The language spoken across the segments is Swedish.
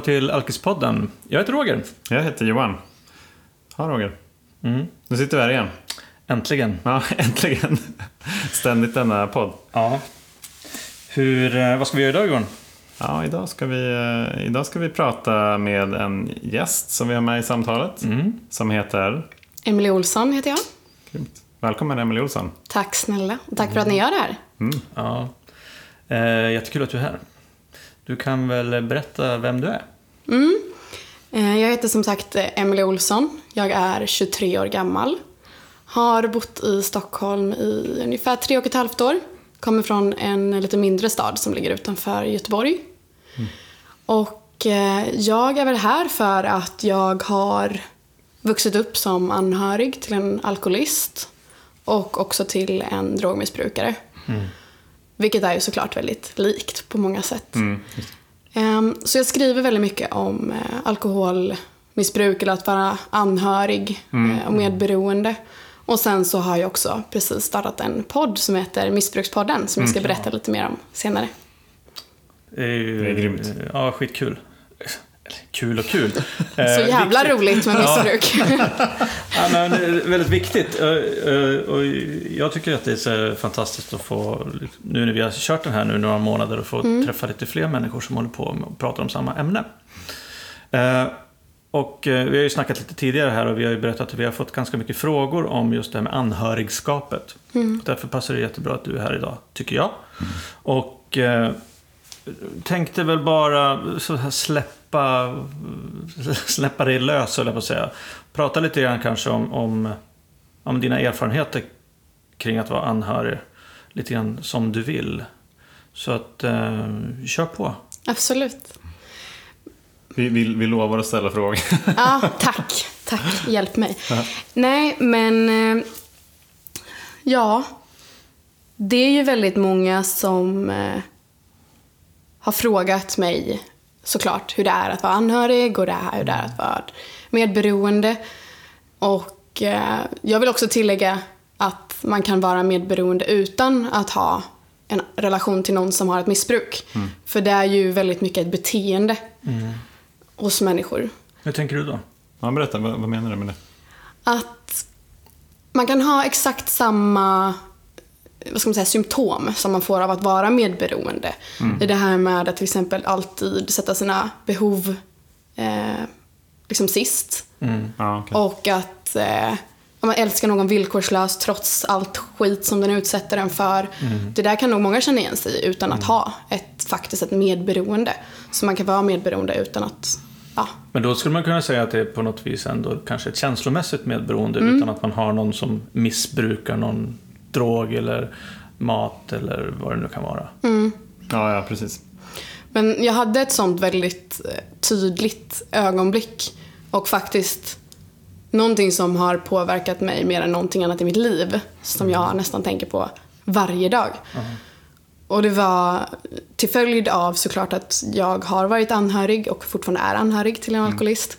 välkomna till Alkispodden. Jag heter Roger. Jag heter Johan. Ja, Roger. Mm. Nu sitter vi här igen. Äntligen. Ja, äntligen. Ständigt denna podd. Ja. Hur, eh, vad ska vi göra idag Johan? Ja, idag ska, vi, eh, idag ska vi prata med en gäst som vi har med i samtalet. Mm. Som heter... Emelie Olsson heter jag. Grymt. Välkommen Emelie Olsson. Tack snälla. Och tack för att ni gör det här. Mm. Ja. Eh, jättekul att du är här. Du kan väl berätta vem du är? Mm. Eh, Jag heter som sagt eh, Emelie Olsson. Jag är 23 år gammal. Har bott i Stockholm i ungefär tre och ett halvt år. Kommer från en lite mindre stad som ligger utanför Göteborg. Och eh, jag är väl här för att jag har vuxit upp som anhörig till en alkoholist och också till en drogmissbrukare. Vilket är ju såklart väldigt likt på många sätt. Mm. Ehm, Så jag skriver väldigt mycket om eh, alkoholmissbruk eller att vara anhörig eh, och medberoende. Och sen så har jag också precis startat en podd som heter Missbrukspodden som jag ska berätta lite mer om senare. Det är, ju, Det är grymt. Ja, skitkul. Kul och kul. Så Eh, jävla viktigt. roligt med missbruk. Ja, men, det är väldigt viktigt. Eh, eh, Och jag tycker att det är så fantastiskt att få, nu när vi har kört den här nu några månader, att få träffa lite fler människor som håller på med och pratar om samma ämne. Eh, Och eh, vi har ju snackat lite tidigare här och vi har ju berättat att vi har fått ganska mycket frågor om just det här med anhörigskapet. Därför passar det jättebra att du är här idag, tycker jag. Och eh, tänkte väl bara så här släppa, släppa dig lös, jag på att säga. Prata lite grann kanske om, om, om dina erfarenheter kring att vara anhörig. Lite grann som du vill. Så att, eh, kör på. Absolut. Vi, vi, vi lovar att ställa frågor. Ja, tack. Tack, hjälp mig. Nej, men... eh, Ja. Det är ju väldigt många som eh, har frågat mig såklart hur det är att vara anhörig och det är hur det är att vara medberoende. Och eh, jag vill också tillägga att man kan vara medberoende utan att ha en relation till någon som har ett missbruk. För det är ju väldigt mycket ett beteende hos människor. Hur tänker du då? Ja, berätta, vad, vad menar du med det? att man kan ha exakt samma vad ska man säga, symptom som man får av att vara medberoende. Det är det här med att till exempel alltid sätta sina behov eh, liksom sist. Ja, okej. Och att eh, man älskar någon villkorslöst trots allt skit som den utsätter en för. Det där kan nog många känna igen sig i utan att ha ett, faktiskt ett medberoende. Så man kan vara medberoende utan att, ja, Men då skulle man kunna säga att det är på något vis ändå kanske ett känslomässigt medberoende utan att man har någon som missbrukar någon drog eller mat eller vad det nu kan vara. Ja, ja, precis. Men jag hade ett sånt väldigt eh, tydligt ögonblick och faktiskt någonting som har påverkat mig mer än någonting annat i mitt liv som jag nästan tänker på varje dag. Och det var till följd av såklart att jag har varit anhörig och fortfarande är anhörig till en alkoholist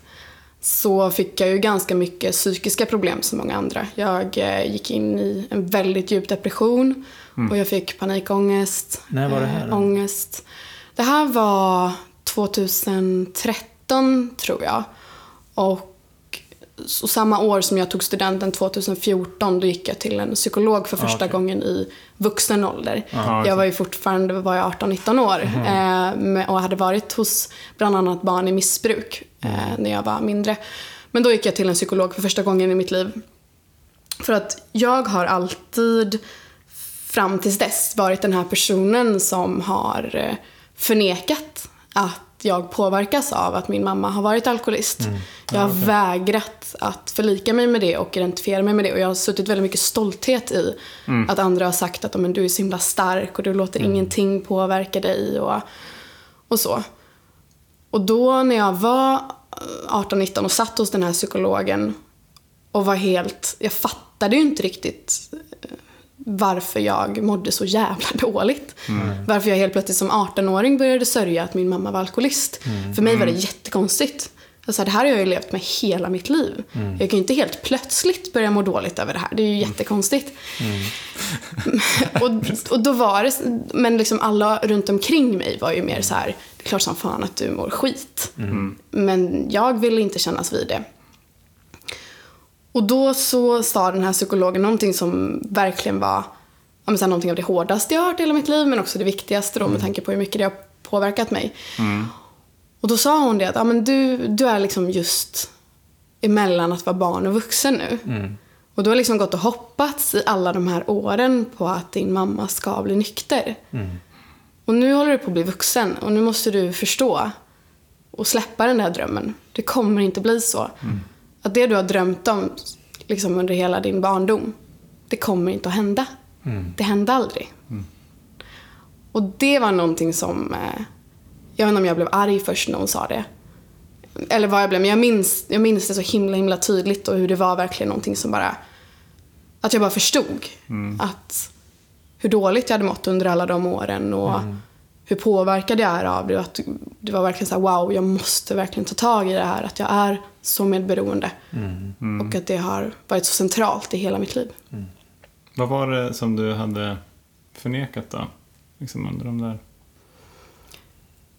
så fick jag ju ganska mycket psykiska problem som många andra. Jag eh, gick in i en väldigt djup depression och jag fick panikångest. När var det här då? eh, ångest. Det här var 2013 tror jag. Och så samma år som jag tog studenten 2014 då gick jag till en psykolog för första okej. gången i vuxen ålder. Aha, jag var ju fortfarande var jag 18-19 år eh, med- och hade varit hos bland annat barn i missbruk eh, när jag var mindre. Men då gick jag till en psykolog för första gången i mitt liv. För att jag har alltid fram tills dess varit den här personen som har eh, förnekat att jag påverkas av att min mamma har varit alkoholist. Jag har vägrat att förlika mig med det och identifiera mig med det och jag har suttit väldigt mycket stolthet i att andra har sagt att "Men du är så himla stark och du låter ingenting påverka dig och, och så. Och då när jag var 18-19 och satt hos den här psykologen och var helt, jag fattade ju inte riktigt eh, varför jag mådde så jävla dåligt. Varför jag helt plötsligt som 18-åring började sörja att min mamma var alkoholist. För mig var det jättekonstigt. Alltså, det här har jag ju levt med hela mitt liv. Jag kan ju inte helt plötsligt börja må dåligt över det här. Det är ju jättekonstigt. och, och då var det, men liksom alla runt omkring mig var ju mer så här, det är klart som fan att du mår skit. Mm. Men jag ville inte kännas vid det. Och då så sa den här psykologen någonting som verkligen var ja, men så här, någonting av det hårdaste jag har hört i hela mitt liv men också det viktigaste då med tanke på hur mycket det har påverkat mig. Och då sa hon det att ja, men du, du är liksom just emellan att vara barn och vuxen nu. Och du har liksom gått och hoppats i alla de här åren på att din mamma ska bli nykter. Och nu håller du på att bli vuxen och nu måste du förstå och släppa den där drömmen. Det kommer inte bli så. Att det du har drömt om liksom under hela din barndom, det kommer inte att hända. Det hände aldrig. Och det var någonting som, eh, jag vet inte om jag blev arg först när hon sa det. Eller vad jag blev, men jag minns, jag minns det så himla himla tydligt och hur det var verkligen någonting som bara, att jag bara förstod att hur dåligt jag hade mått under alla de åren och hur påverkad jag är av det. Att det var verkligen så här, wow, jag måste verkligen ta tag i det här. Att jag är så medberoende. Och att det har varit så centralt i hela mitt liv. Vad var det som du hade förnekat då? Liksom under de där...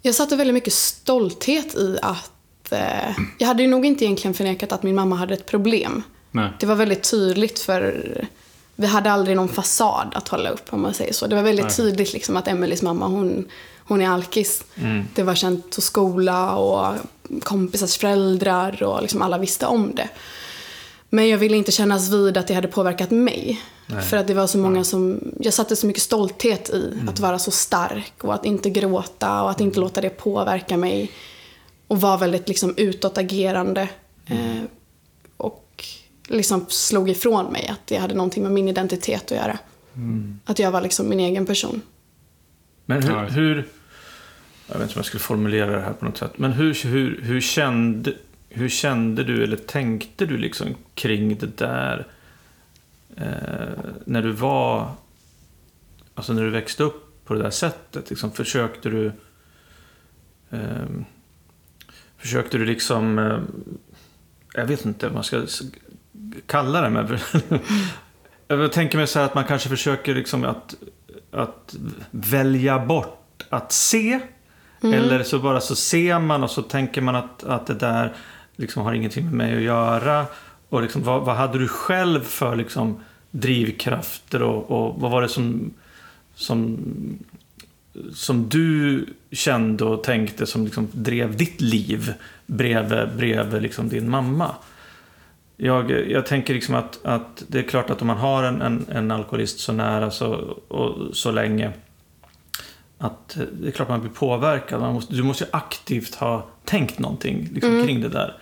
Jag satte väldigt mycket stolthet i att eh, jag hade ju nog inte egentligen förnekat att min mamma hade ett problem. Nej. Det var väldigt tydligt för vi hade aldrig någon fasad att hålla upp om man säger så. Det var väldigt Nej. tydligt liksom att Emelies mamma hon, hon är alkis. Det var känt hos skola och kompisars föräldrar och liksom alla visste om det. Men jag ville inte kännas vid att det hade påverkat mig. För att det var så många som, jag satte så mycket stolthet i att vara så stark och att inte gråta och att inte låta det påverka mig. Och vara väldigt liksom utåtagerande. Eh, och liksom slog ifrån mig att det hade någonting med min identitet att göra. Att jag var liksom min egen person. Men hur, Ja. hur... Jag vet inte om jag skulle formulera det här på något sätt. Men hur, hur, hur, kände, hur kände du eller tänkte du liksom kring det där? Eh, när du var... Alltså när du växte upp på det där sättet. Liksom, försökte du... ehm, försökte du liksom... Eh, jag vet inte vad man ska kalla det. Men jag tänker mig så här att man kanske försöker liksom att, att välja bort att se. Eller så bara så ser man och så tänker man att, att det där liksom har ingenting med mig att göra. Och liksom, vad, vad hade du själv för liksom, drivkrafter och, och vad var det som, som, som du kände och tänkte som liksom drev ditt liv bredvid, bredvid liksom din mamma? Jag, jag tänker liksom att, att det är klart att om man har en, en, en alkoholist så nära så, och så länge att det är klart man blir påverkad. Man måste, du måste ju aktivt ha tänkt någonting liksom, kring det där.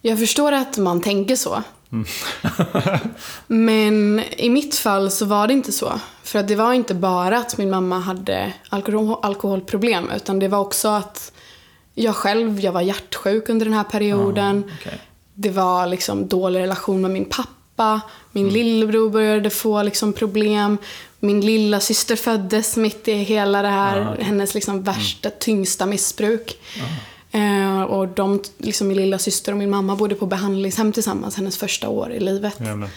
Jag förstår att man tänker så. Men i mitt fall så var det inte så. För att det var inte bara att min mamma hade alkohol, alkoholproblem utan det var också att jag själv, jag var hjärtsjuk under den här perioden. Okej. Det var liksom dålig relation med min pappa. Min lillebror började få liksom problem. Min lilla syster föddes mitt i hela det här, Ah, okej. hennes liksom värsta, tyngsta missbruk. Eh, och de, liksom min lilla syster och min mamma bodde på behandlingshem tillsammans hennes första år i livet. Jävlar.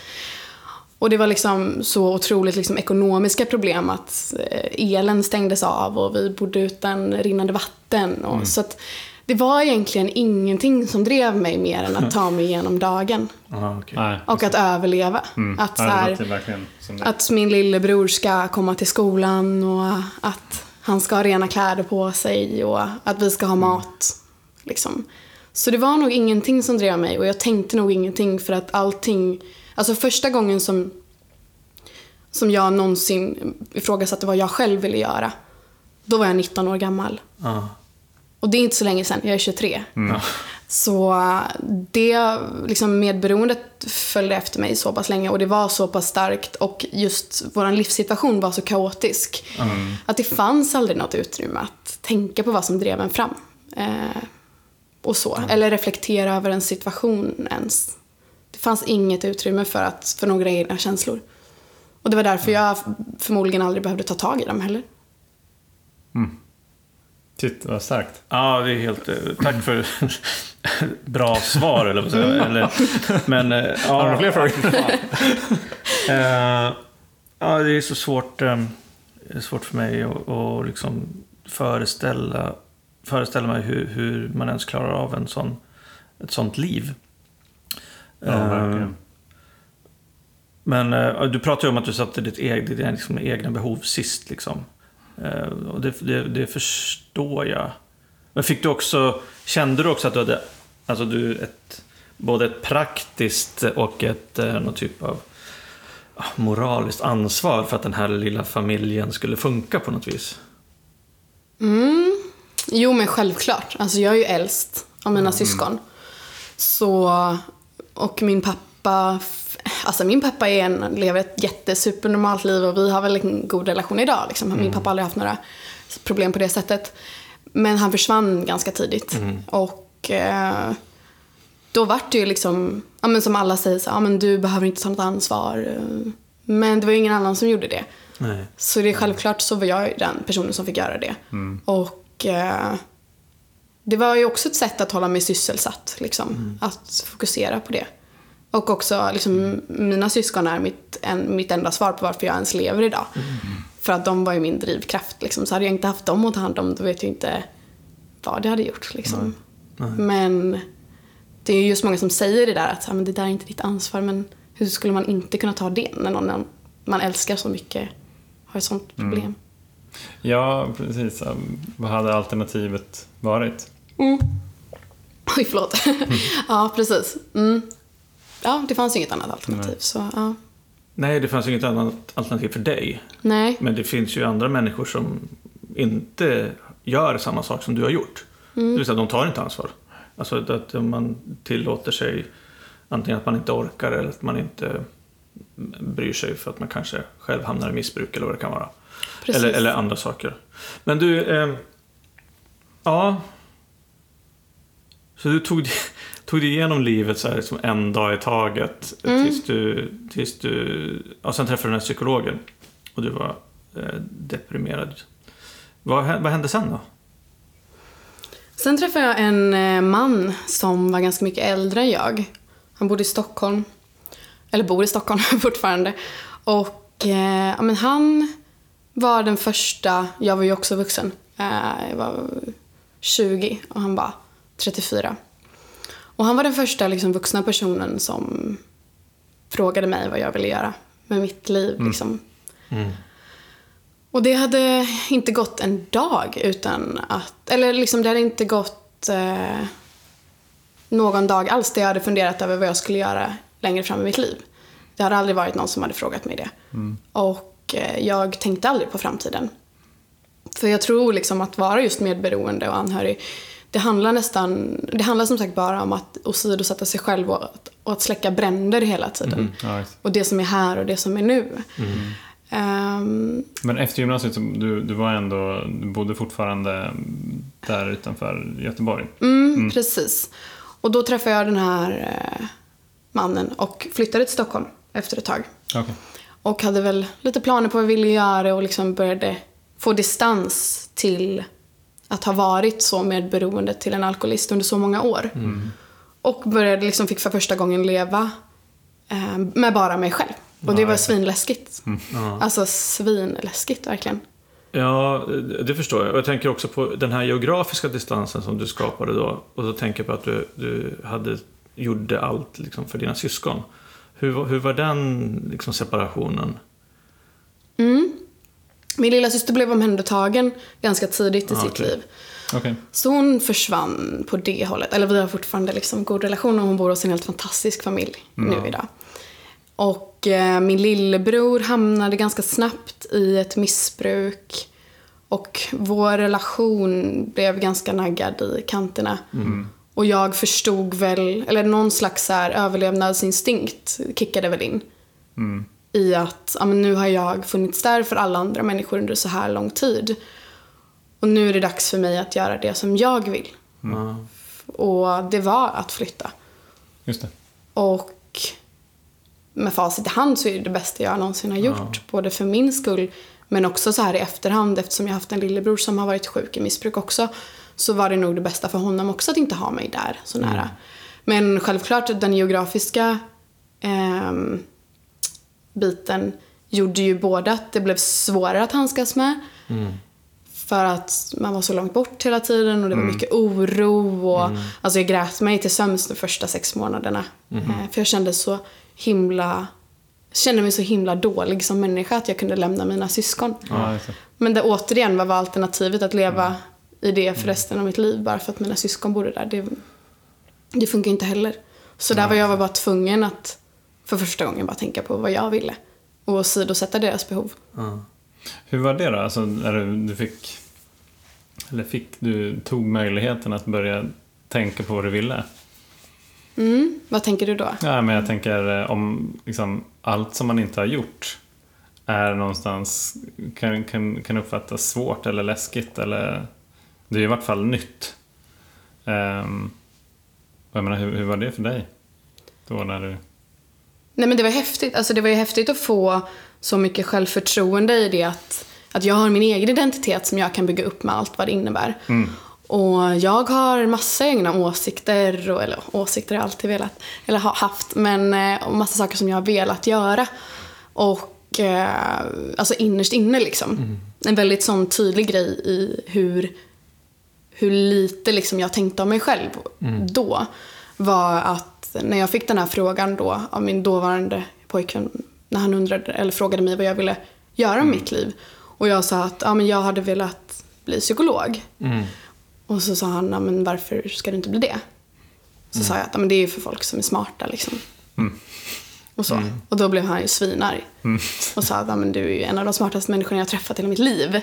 Och det var liksom så otroligt liksom ekonomiska problem att eh, elen stängdes av och vi bodde utan rinnande vatten. Och, Så att det var egentligen ingenting som drev mig mer än att ta mig igenom dagen. Aha, okej. Nej, Och att överleva. Mm. Att, så här, att min lillebror ska komma till skolan och att han ska ha rena kläder på sig och att vi ska ha mat. Liksom. Så det var nog ingenting som drev mig och jag tänkte nog ingenting för att allting... Alltså första gången som, som jag någonsin ifrågasatte vad jag själv ville göra, då var jag 19 år gammal. Ja. Och det är inte så länge sedan, jag är 23. Mm. Så det liksom medberoendet följde efter mig så pass länge och det var så pass starkt och just vår livssituation var så kaotisk. Att det fanns aldrig något utrymme att tänka på vad som drev en fram. Eh, och så. Eller reflektera över en situation ens. Det fanns inget utrymme för, att, för några egna känslor. Och det var därför jag förmodligen aldrig behövde ta tag i dem heller. Shit, vad starkt. Ja, det är helt... eh, Tack för bra svar, eller vad eller Men... eh, Ja, Har du fler frågor? Eh, ja, det är så svårt, är svårt för mig att att liksom föreställa, föreställa mig hur, hur man ens klarar av en sån, ett sånt liv. Ja, verkligen. Men du pratar ju om att du satte ditt eget, dina liksom, egna behov sist. Liksom. Eh, och det, det, det förstår jag. Men fick du också, kände du också att du hade alltså du, ett, både ett praktiskt och ett eh, någon typ av moraliskt ansvar för att den här lilla familjen skulle funka på något vis? Mm. Jo, men självklart. Alltså, jag är ju äldst av mina syskon. Så, och min pappa, alltså min pappa är en, lever ett jättesupernormalt liv och vi har väl en god relation idag. Liksom. Min pappa har aldrig haft några problem på det sättet. Men han försvann ganska tidigt. Och eh, då vart det ju liksom, ja, men som alla säger, så, ja, men du behöver inte ta något ansvar. Men det var ju ingen annan som gjorde det. Nej. Så det är självklart så var jag den personen som fick göra det. Och eh, det var ju också ett sätt att hålla mig sysselsatt. Liksom, Att fokusera på det. Och också, liksom, mina syskon är mitt, en, mitt enda svar på varför jag ens lever idag. För att de var ju min drivkraft. Liksom. Så hade jag inte haft dem att ta hand om, då vet jag inte vad det hade gjort. Liksom. Men det är ju just många som säger det där att men det där är inte ditt ansvar. Men hur skulle man inte kunna ta det när någon man älskar så mycket har ett sånt problem? Ja, precis. Vad hade alternativet varit? Oj, förlåt. ja, precis. Mm. Ja, det fanns inget annat alternativ. Nej. Så, ja. Nej, det fanns inget annat alternativ för dig. Nej. Men det finns ju andra människor som inte gör samma sak som du har gjort. Det vill säga, de tar inte ansvar. Alltså att man tillåter sig antingen att man inte orkar eller att man inte bryr sig för att man kanske själv hamnar i missbruk eller vad det kan vara. Eller, eller andra saker. Men du, eh, ja. Så du tog, tog dig igenom livet så här, liksom en dag i taget tills du, tills du, ja, sen träffade du den här psykologen och du var eh, deprimerad. Vad, vad hände sen då? Sen träffade jag en eh, man som var ganska mycket äldre än jag. Han bodde i Stockholm. Eller bor i Stockholm fortfarande. Och eh, ja, men han var den första, jag var ju också vuxen. Eh, jag var 20 och han var 34. Och han var den första liksom, vuxna personen som frågade mig vad jag ville göra med mitt liv. Liksom. Och det hade inte gått en dag utan att, eller liksom det hade inte gått eh, någon dag alls där jag hade funderat över vad jag skulle göra längre fram i mitt liv. Det hade aldrig varit någon som hade frågat mig det. Och eh, jag tänkte aldrig på framtiden. För jag tror liksom att vara just medberoende och anhörig, det handlar nästan, det handlar som sagt bara om att åsidosätta sig själv och att, och att släcka bränder hela tiden. Ja, just. Och det som är här och det som är nu. Ehm, Men efter gymnasiet, så du, du var ändå, du bodde fortfarande där utanför Göteborg? Mm, Precis. Och då träffade jag den här eh, mannen och flyttade till Stockholm efter ett tag. Okej. Och hade väl lite planer på vad jag ville göra och liksom började få distans till att ha varit så medberoende till en alkoholist under så många år. Och började liksom, fick för första gången leva eh, med bara mig själv. Och det var svinläskigt. Ja. Alltså svinläskigt verkligen. Ja, det förstår jag. Och jag tänker också på den här geografiska distansen som du skapade då. Och då tänker jag på att du, du hade, gjorde allt liksom för dina syskon. Hur, hur var den liksom, separationen? Min lilla syster blev omhändertagen ganska tidigt i Ah, sitt okej. liv. Okej. Så hon försvann på det hållet. Eller vi har fortfarande liksom god relation och hon bor hos en helt fantastisk familj nu idag. Och eh, min lillebror hamnade ganska snabbt i ett missbruk. Och vår relation blev ganska naggad i kanterna. Och jag förstod väl, eller någon slags så här överlevnadsinstinkt kickade väl in. I att ja, men nu har jag funnits där för alla andra människor under så här lång tid. Och nu är det dags för mig att göra det som jag vill. Ja. Och det var att flytta. Just det. Och med facit i hand så är det det bästa jag någonsin har gjort. Både för min skull, men också så här i efterhand eftersom jag haft en lillebror som har varit sjuk i missbruk också. Så var det nog det bästa för honom också att inte ha mig där så nära. Men självklart den geografiska ehm, biten gjorde ju både att det blev svårare att handskas med. För att man var så långt bort hela tiden och det var mycket oro. Och, Alltså jag grät mig till sömns de första sex månaderna. Eh, För jag kände så himla kände mig så himla dålig som människa att jag kunde lämna mina syskon. Ja. Men det återigen vad var alternativet att leva i det för resten av mitt liv bara för att mina syskon bodde där. Det, det funkar inte heller. Så där var jag var bara tvungen att för första gången bara tänka på vad jag ville. Och sidosätta deras behov. Ja. Hur var det då? Alltså, när du, du fick... Eller fick du tog möjligheten att börja tänka på vad du ville? Mm, vad tänker du då? Ja, men jag tänker eh, om liksom, allt som man inte har gjort är någonstans kan, kan, kan uppfattas svårt eller läskigt eller det är i vart fall nytt. Um, jag menar, hur, hur var det för dig? Då när du... Nej men det var häftigt. Alltså det var ju häftigt att få så mycket självförtroende i det att, att jag har min egen identitet som jag kan bygga upp med allt vad det innebär. Och jag har massa egna åsikter, och, eller åsikter har jag alltid velat, eller har haft, men eh, och massa saker som jag har velat göra. Och eh, alltså innerst inne liksom. En väldigt sån tydlig grej i hur, hur lite liksom jag tänkte om mig själv då var att när jag fick den här frågan då av min dåvarande pojkvän när han undrade, eller frågade mig vad jag ville göra med mitt liv. Och jag sa att ja, men jag hade velat bli psykolog. Mm. Och så sa han, ja, men varför ska du inte bli det? Så sa jag att ja, men det är ju för folk som är smarta liksom. Och, så. och då blev han ju svinarg. Och sa att ja, men du är ju en av de smartaste människorna jag har träffat i hela mitt liv.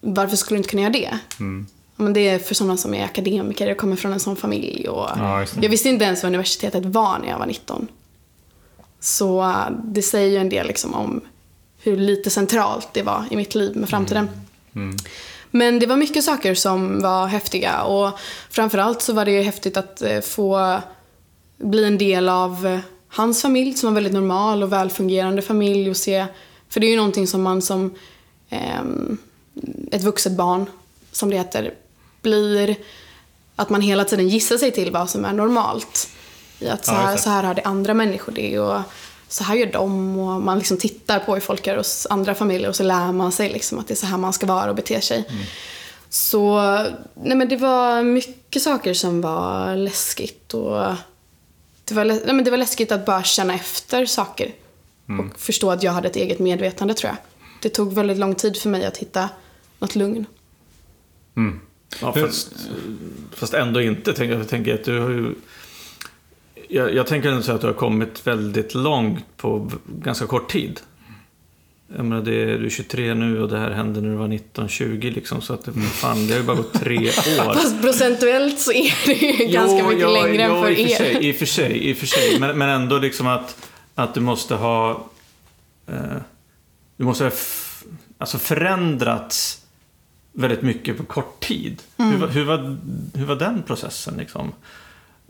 Varför skulle du inte kunna göra det? Men det är för sådana som är akademiker, jag kommer från en sån familj. Och Ja, jag visste inte ens vad universitetet var när jag var 19. Så äh, det säger ju en del liksom om hur lite centralt det var i mitt liv med framtiden. Men det var mycket saker som var häftiga och framförallt så var det ju häftigt att eh, få bli en del av eh, hans familj som var väldigt normal och välfungerande familj och se, för det är ju någonting som man som ehm, ett vuxet barn, som det heter, blir att man hela tiden gissar sig till vad som är normalt. I att så Ja, här, det. så här hade andra människor det och så här gör de och man liksom tittar på hur folk gör hos andra familjer och så lär man sig liksom att det är så här man ska vara och bete sig. Mm. Så, nej men det var mycket saker som var läskigt och det var, nej men det var läskigt att bara känna efter saker Mm. och förstå att jag hade ett eget medvetande tror jag. Det tog väldigt lång tid för mig att hitta något lugn. Ja, fast, fast ändå inte. Tänker jag, tänker att du har ju... Jag, jag tänker ändå så att du har kommit väldigt långt på ganska kort tid. Jag menar, det, du är 23 nu och det här hände när du var 19-20 liksom. Så att det, fan, det har ju bara gått tre år. Fast procentuellt så är det ju ganska Jo, mycket ja, längre än ja, för i och er. Sig, I och för sig, i och för sig. Men, men ändå liksom att, att du måste ha... Eh, du måste ha f- alltså förändrats väldigt mycket på kort tid. Mm. Hur, var- hur, var, hur var den processen liksom?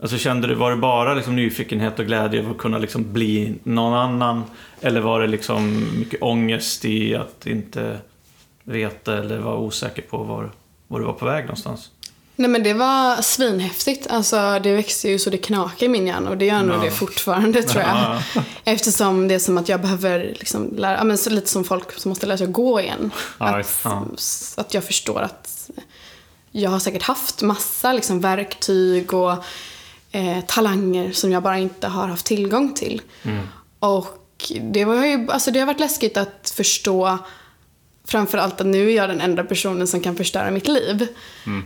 Alltså kände du, var det bara liksom nyfikenhet och glädje över att kunna liksom bli någon annan? Eller var det liksom mycket ångest i att inte veta eller vara osäker på var, var du var på väg någonstans? Nej men det var svinhäftigt. Alltså det växte ju så det knakade i min hjärna och det gör nog Ja. det fortfarande tror jag. Ja. Eftersom det är som att jag behöver liksom lära, ja, men så lite som folk som måste lära sig att gå igen. Att, att jag förstår att jag har säkert haft massa liksom, verktyg och eh, talanger som jag bara inte har haft tillgång till. Och det, var ju, alltså det har varit läskigt att förstå framförallt att nu är jag den enda personen som kan förstöra mitt liv.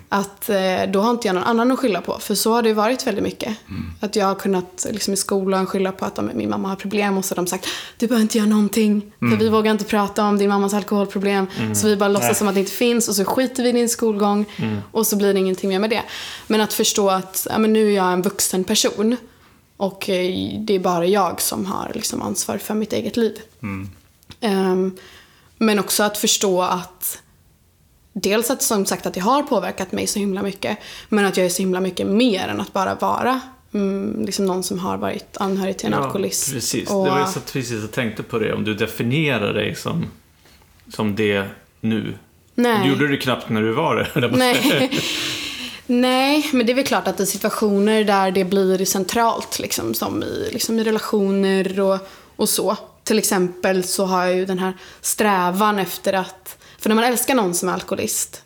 Att eh, då har inte jag någon annan att skylla på. För så har det varit väldigt mycket. Att jag har kunnat liksom, i skolan skylla på att min mamma har problem och så har de sagt du behöver inte göra någonting. För vi vågar inte prata om din mammas alkoholproblem. Så vi bara låtsas Nej. som att det inte finns och så skiter vi i din skolgång. Och så blir det ingenting mer med det. Men att förstå att ja, men nu är jag en vuxen person. Och eh, det är bara jag som har liksom, ansvar för mitt eget liv. Ehm, men också att förstå att dels att som sagt att det har påverkat mig så himla mycket. Men att jag är så himla mycket mer än att bara vara mm, liksom någon som har varit anhörig till en alkoholist. Precis, Och, det var så precis jag tänkte på det. Om du definierar dig som, som det nu. nej. Du gjorde det knappt när du var det. Nej. Nej, men det är väl klart att i situationer där det blir centralt, liksom, som i, liksom i relationer och, och så. Till exempel så har jag ju den här strävan efter att För när man älskar någon som är alkoholist,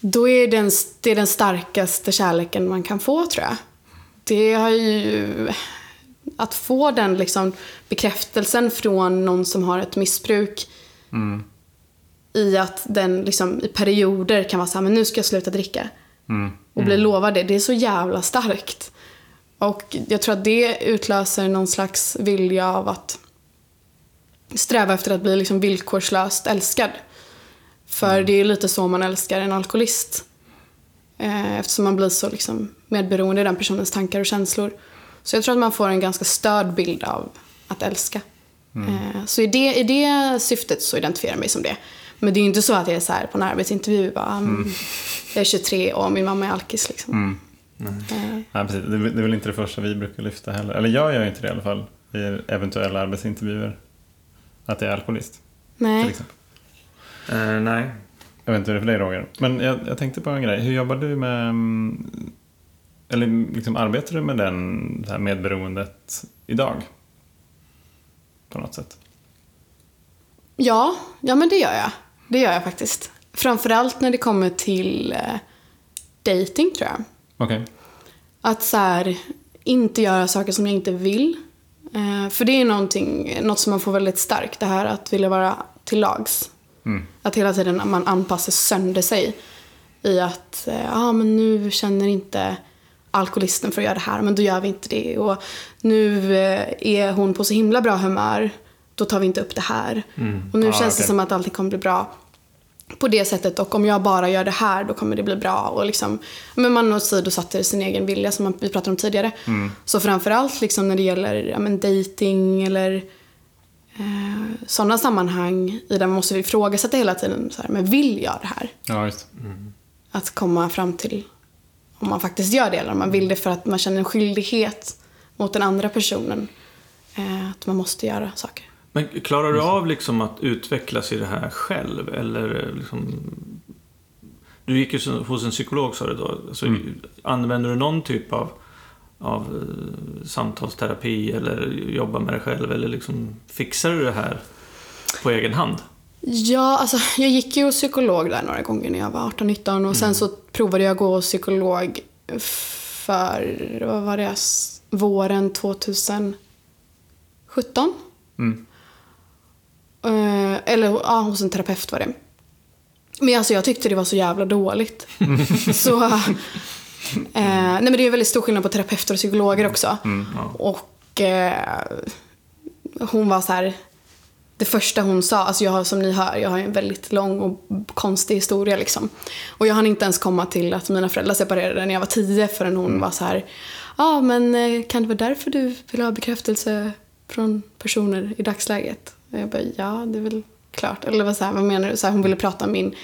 då är det den, det är den starkaste kärleken man kan få tror jag. Det har ju... Att få den liksom bekräftelsen från någon som har ett missbruk Mm. i att den liksom i perioder kan vara så här, men nu ska jag sluta dricka. Mm. Och bli lovad det. Det är så jävla starkt. Och jag tror att det utlöser någon slags vilja av att sträva efter att bli liksom villkorslöst älskad. För det är lite så man älskar en alkoholist. Eh, Eftersom man blir så liksom medberoende i den personens tankar och känslor. Så jag tror att man får en ganska störd bild av att älska. Eh, Så i det, i det syftet så identifierar jag mig som det. Men det är ju inte så att jag är så här på en arbetsintervju bara, mm. jag är 23 och min mamma är alkis liksom. Eh, Ja, precis. Det, är- det är väl inte det första vi brukar lyfta heller. Eller jag gör inte det i alla fall. I eventuella arbetsintervjuer. Att jag är alkoholist. Till Nej. exempel. Eh, nej. Jag vet inte hur det är för dig Roger. Men jag, jag tänkte på en grej. Hur jobbar du med... mm, Eller liksom arbetar du med den, det här medberoendet idag? På något sätt. Ja, ja men det gör jag. Det gör jag faktiskt. Framförallt när det kommer till eh, dating tror jag. Okej. Att så här, inte göra saker som jag inte vill. Eh, för det är någonting, något som man får väldigt starkt, det här att vilja vara till lags. Mm. Att hela tiden man anpassar sönder sig i att, ja ah, men nu känner inte alkoholisten för att göra det här, men då gör vi inte det. Och nu eh, är hon på så himla bra humör, då tar vi inte upp det här. Och nu Ah, känns det okej. som att allting kommer bli bra på det sättet och om jag bara gör det här då kommer det bli bra. Och liksom, men man åsidosätter sin egen vilja som man- vi pratade om tidigare. Så framförallt liksom när det gäller ja, men dating eller eh, sådana sammanhang i där man måste ifrågasätta hela tiden. Så här, men vill jag det här? Ja, just. Att komma fram till om man faktiskt gör det eller om man vill det för att man känner en skyldighet mot den andra personen. Eh, att man måste göra saker. Men klarar du av liksom att utvecklas i det här själv? Eller liksom... Du gick ju hos en psykolog sa du då. Så Använder du någon typ av, av eh, samtalsterapi eller jobbar med dig själv? Eller liksom, fixar du det här på egen hand? Ja, alltså jag gick ju hos psykolog där några gånger när jag var 18-19 och sen så provade jag att gå hos psykolog för, vad var det, våren 2017. Mm. Eh, eller ja, hos en terapeut var det. Men alltså jag tyckte det var så jävla dåligt. så, eh, nej men det är väldigt stor skillnad på terapeuter och psykologer också. Och eh, hon var så här. Det första hon sa, alltså jag har som ni hör, jag har en väldigt lång och konstig historia liksom. Och jag hann inte ens komma till att mina föräldrar separerade när jag var tio förrän hon var så här. Ja ah, men eh, kan det vara därför du vill ha bekräftelse från personer i dagsläget? Och jag bara, ja det är väl klart. Eller vad, så här, vad menar du? Så här, hon ville prata om min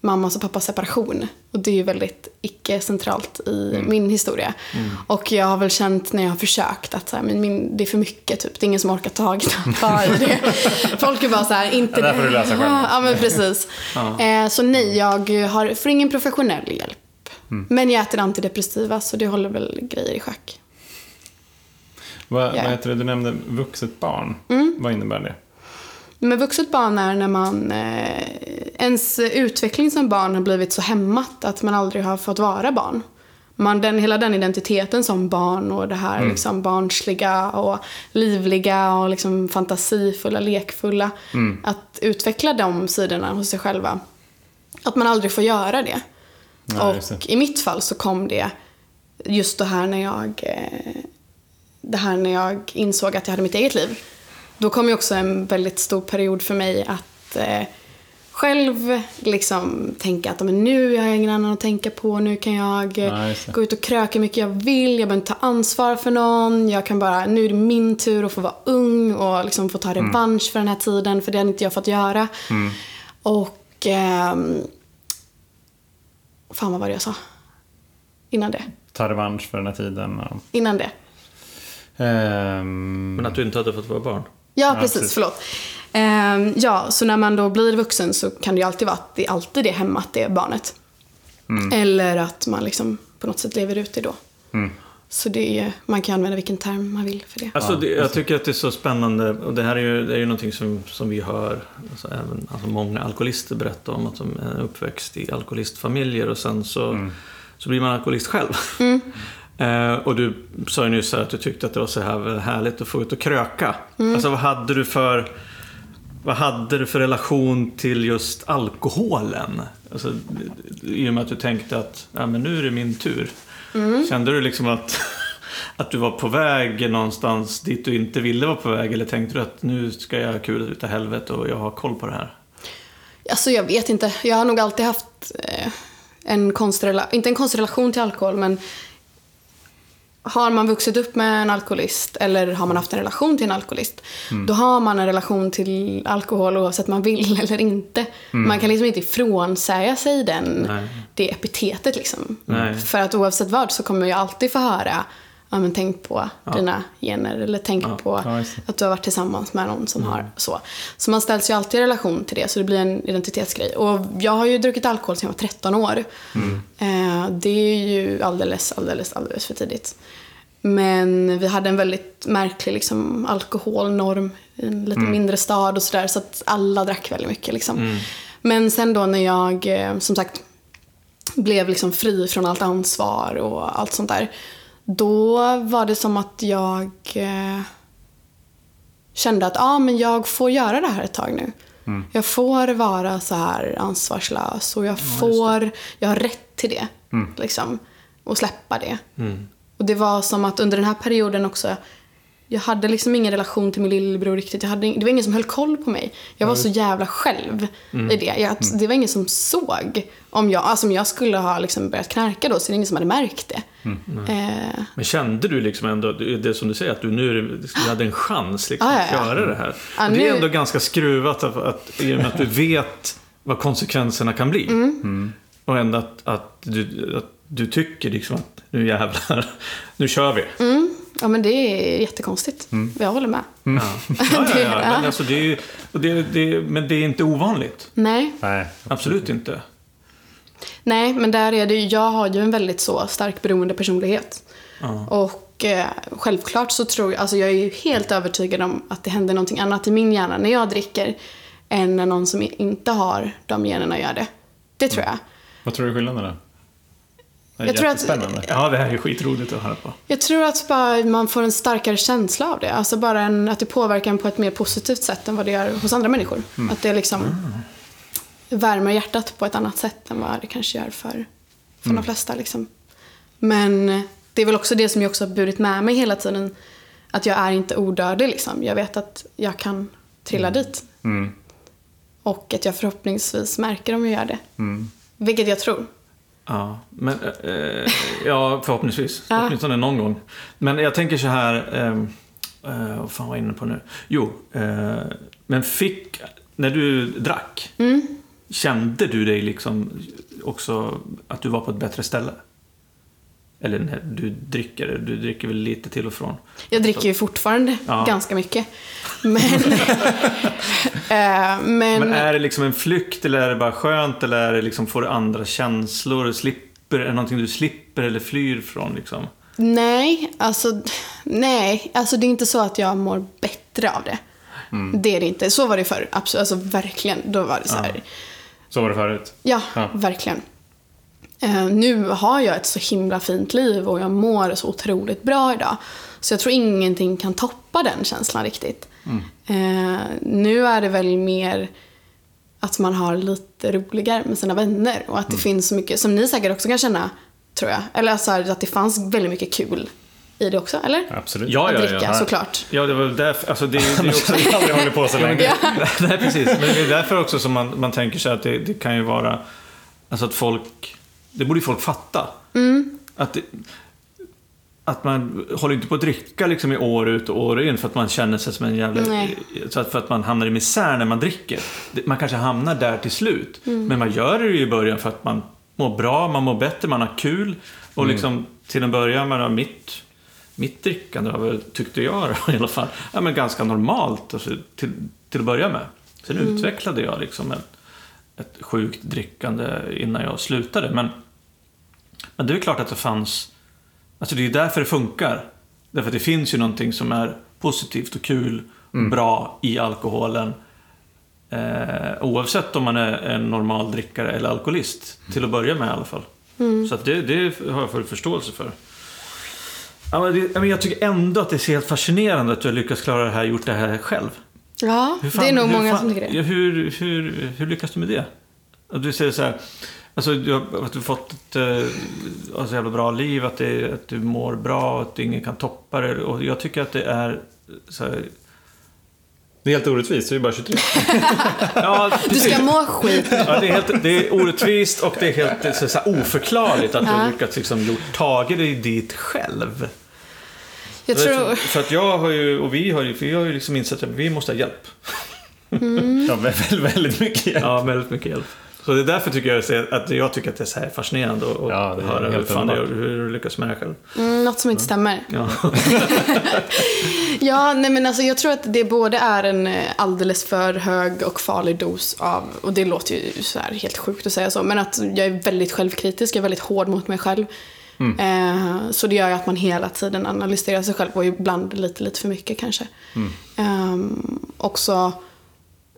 mammas och pappas separation. Och det är ju väldigt icke-centralt i min historia. Och jag har väl känt när jag har försökt att så här, men min, det är för mycket typ. Det är ingen som orkar ta, ta i det. Folk är bara så här, inte Det där får du lösa själv. Ja, men precis. Eh, så nej, jag har, får ingen professionell hjälp. Men jag äter antidepressiva så det håller väl grejer i schack. Vad, Ja. vad heter det? Du nämnde vuxet barn. Vad innebär det? Men vuxet barn är när man, eh, ens utveckling som barn har blivit så hämmat att man aldrig har fått vara barn. Man, den, hela den identiteten som barn och det här liksom barnsliga och livliga och liksom fantasifulla, lekfulla. Att utveckla de sidorna hos sig själva. Att man aldrig får göra det. Ja, och i mitt fall så kom det just det här när jag eh, det här när jag insåg att jag hade mitt eget liv. Då kom ju också en väldigt stor period för mig att eh, själv liksom tänka att men nu har jag ingen annan att tänka på, nu kan jag eh, Ja, gå ut och kröka hur mycket jag vill, jag behöver inte ta ansvar för någon, jag kan bara, nu är det min tur att få vara ung och liksom få ta Mm. revansch för den här tiden, för det hade inte jag fått göra. Och ehm, Fan vad var det jag sa? Innan det. Ta revansch för den här tiden. Och, Innan det. ehm, Men att du inte hade fått vara barn? Ja, Ja, precis. precis. Förlåt. Ehm, ja, så när man då blir vuxen så kan det ju alltid vara att det är alltid det hämmat, det barnet. Eller att man liksom på något sätt lever ut det då. mm. Så det är, man kan använda vilken term man vill för det. Alltså, det, jag tycker att det är så spännande och det här är ju, det är ju någonting som, som vi hör alltså, även, alltså, många alkoholister berätta om att de är uppväxt i alkoholistfamiljer och sen så, Mm. så blir man alkoholist själv. Eh, och du sa ju nyss att du tyckte att det var så här härligt att få ut och kröka. Alltså vad hade du för vad hade du för relation till just alkoholen? Alltså, I och med att du tänkte att ja, men nu är det min tur. Kände du liksom att, att du var på väg någonstans dit du inte ville vara på väg? Eller tänkte du att nu ska jag ha kul utav helvete och jag har koll på det här? Alltså jag vet inte. Jag har nog alltid haft eh, en konstig rela- inte en konstig relation till alkohol men har man vuxit upp med en alkoholist eller har man haft en relation till en alkoholist då har man en relation till alkohol oavsett man vill eller inte. Man kan liksom inte ifrånsäga sig den, Nej. det epitetet liksom. För att oavsett vad så kommer jag alltid få höra ja, men tänk på dina gener eller tänk på Ja, det. att du har varit tillsammans med någon som har så. Så man ställs ju alltid i relation till det, så det blir en identitetsgrej. Och jag har ju druckit alkohol sedan jag var 13 år. Eh, det är ju alldeles, alldeles, alldeles för tidigt. Men vi hade en väldigt märklig liksom, alkoholnorm i en lite mindre stad och sådär, så att alla drack väldigt mycket. Liksom. Men sen då när jag, eh, som sagt, blev liksom fri från allt ansvar och allt sånt där. Då var det som att jag eh, kände att ah, men jag får göra det här ett tag nu. Jag får vara så här ansvarslös och jag får, jag har rätt till det. Liksom, och släppa det. Och det var som att under den här perioden också jag hade liksom ingen relation till min lillebror riktigt. Jag hade, det var ingen som höll koll på mig. Jag var så jävla själv i det. Jag, Det var ingen som såg. Om jag, alltså om jag skulle ha liksom börjat knarka då så är det ingen som hade märkt det. Eh, Men kände du liksom ändå, det som du säger, att du nu du hade en chans liksom, Ja, ja, att göra det här? Och det är nu- ändå ganska skruvat att, att, i och med att du vet vad konsekvenserna kan bli. Mm. Och ändå att, att, du, att du tycker liksom att nu jävlar, nu kör vi. Ja men det är jättekonstigt. Jag håller med. Ja. Ja, ja, Det- ja. ja. Men, alltså, det är, ju- och det, det, men det är inte ovanligt. Nej. Nej. Absolut inte. Nej, men där är det ju, jag har ju en väldigt så stark beroende personlighet. Ja. Och eh, självklart så tror jag, alltså jag är ju helt övertygad om att det händer någonting annat i min hjärna när jag dricker än när någon som inte har de generna gör det. Det tror jag. Vad tror du är skillnaden då? Det är Jag tror att- jättespännande. ja, det här är skitroligt att höra på. Jag tror att bara man får en starkare känsla av det. Alltså bara en, att det påverkar en på ett mer positivt sätt än vad det gör hos andra människor. Att det liksom värmer hjärtat på ett annat sätt än vad det kanske gör för, för de flesta. Liksom. Men det är väl också det som jag också har burit med mig hela tiden. Att jag är inte odödlig liksom. Jag vet att jag kan trilla dit. Mm. Och att jag förhoppningsvis märker om jag gör det. Mm. Vilket jag tror. Ja, men, eh, ja förhoppningsvis. Åtminstone någon gång. Men jag tänker så här, eh, eh, vad fan var jag inne på nu? Jo, eh, men fick, när du drack, kände du dig liksom också att du var på ett bättre ställe? Eller när du dricker, du dricker väl lite till och från? Jag dricker ju fortfarande Ja. ganska mycket. Men, Eh, men, Men är det liksom en flykt eller är det bara skönt eller är det liksom, får du andra känslor? Slipper, är det någonting du slipper eller flyr från liksom? nej, alltså, nej, alltså det är inte så att jag mår bättre av det. Det är det inte. Så var det förr, absolut. Alltså verkligen. Då var det så här. Så var det förut. Ja, Ja. verkligen. Eh, nu har jag ett så himla fint liv och jag mår så otroligt bra idag. Så jag tror ingenting kan toppa den känslan riktigt. Eh, nu är det väl mer att man har lite roligare med sina vänner och att det finns så mycket, som ni säkert också kan känna, tror jag. Eller så här, att det fanns väldigt mycket kul i det också, eller? Absolut. Ja, Att ja, dricka, ja. såklart. Ja, det var därför, alltså det, det är också... Jag har aldrig hållit på så länge. Nej, precis. Men det är därför också som man, man tänker sig att det, det kan ju vara... Alltså att folk... Det borde ju folk fatta. Att, det, att man håller inte på att dricka liksom i år ut och år in för att man känner sig som en jävla... Nej. Så att för att man hamnar i misär när man dricker. Man kanske hamnar där till slut. Men man gör det ju i början för att man mår bra, man mår bättre, man har kul. Och liksom till en början, man har mitt, mitt drickande var väl, tyckte jag i alla fall, ja, men ganska normalt alltså, till, till att börja med. Sen utvecklade jag liksom ett, ett sjukt drickande innan jag slutade. Men, men det är klart att det fanns Alltså det är därför det funkar. Därför att det finns ju någonting som är positivt och kul och bra i alkoholen. Eh, oavsett om man är en normal drickare eller alkoholist. Till att börja med i alla fall. Så att det, det har jag full förståelse för. Ja, men det, jag tycker ändå att det är helt fascinerande att du har lyckats klara det här, gjort det här själv. Ja, fan- det är nog många fan- som tycker det. Ja, hur, hur, hur lyckas du med det? Att du säger så här, alltså du har, att du har fått ett uh, så jävla bra liv, att, det, att du mår bra, att ingen kan toppa det. Och jag tycker att det är så här, Det är helt orättvist, du är bara 23. ja, Du ska må skit. Ja, det, är helt, det är orättvist och det är helt så, så här, oförklarligt att du lyckats liksom, gjort, tagit dig dit själv. Jag För, tror... för att jag har ju, och vi har ju, vi har ju liksom insett att vi måste ha hjälp. Ja, väldigt, väldigt mycket hjälp. Ja, väldigt mycket hjälp. Så det är därför tycker jag att jag tycker att det är så här fascinerande att Ja, det är höra hur, fan det, underbart. hur du lyckas med det själv. Mm, något som inte stämmer. Ja. Ja, nej men alltså jag tror att det både är en eh, alldeles för hög och farlig dos av, och det låter ju så här helt sjukt att säga så, men att jag är väldigt självkritisk, jag är väldigt hård mot mig själv. Eh, så det gör ju att man hela tiden analyserar sig själv och ibland lite, lite för mycket kanske. Ehm, också,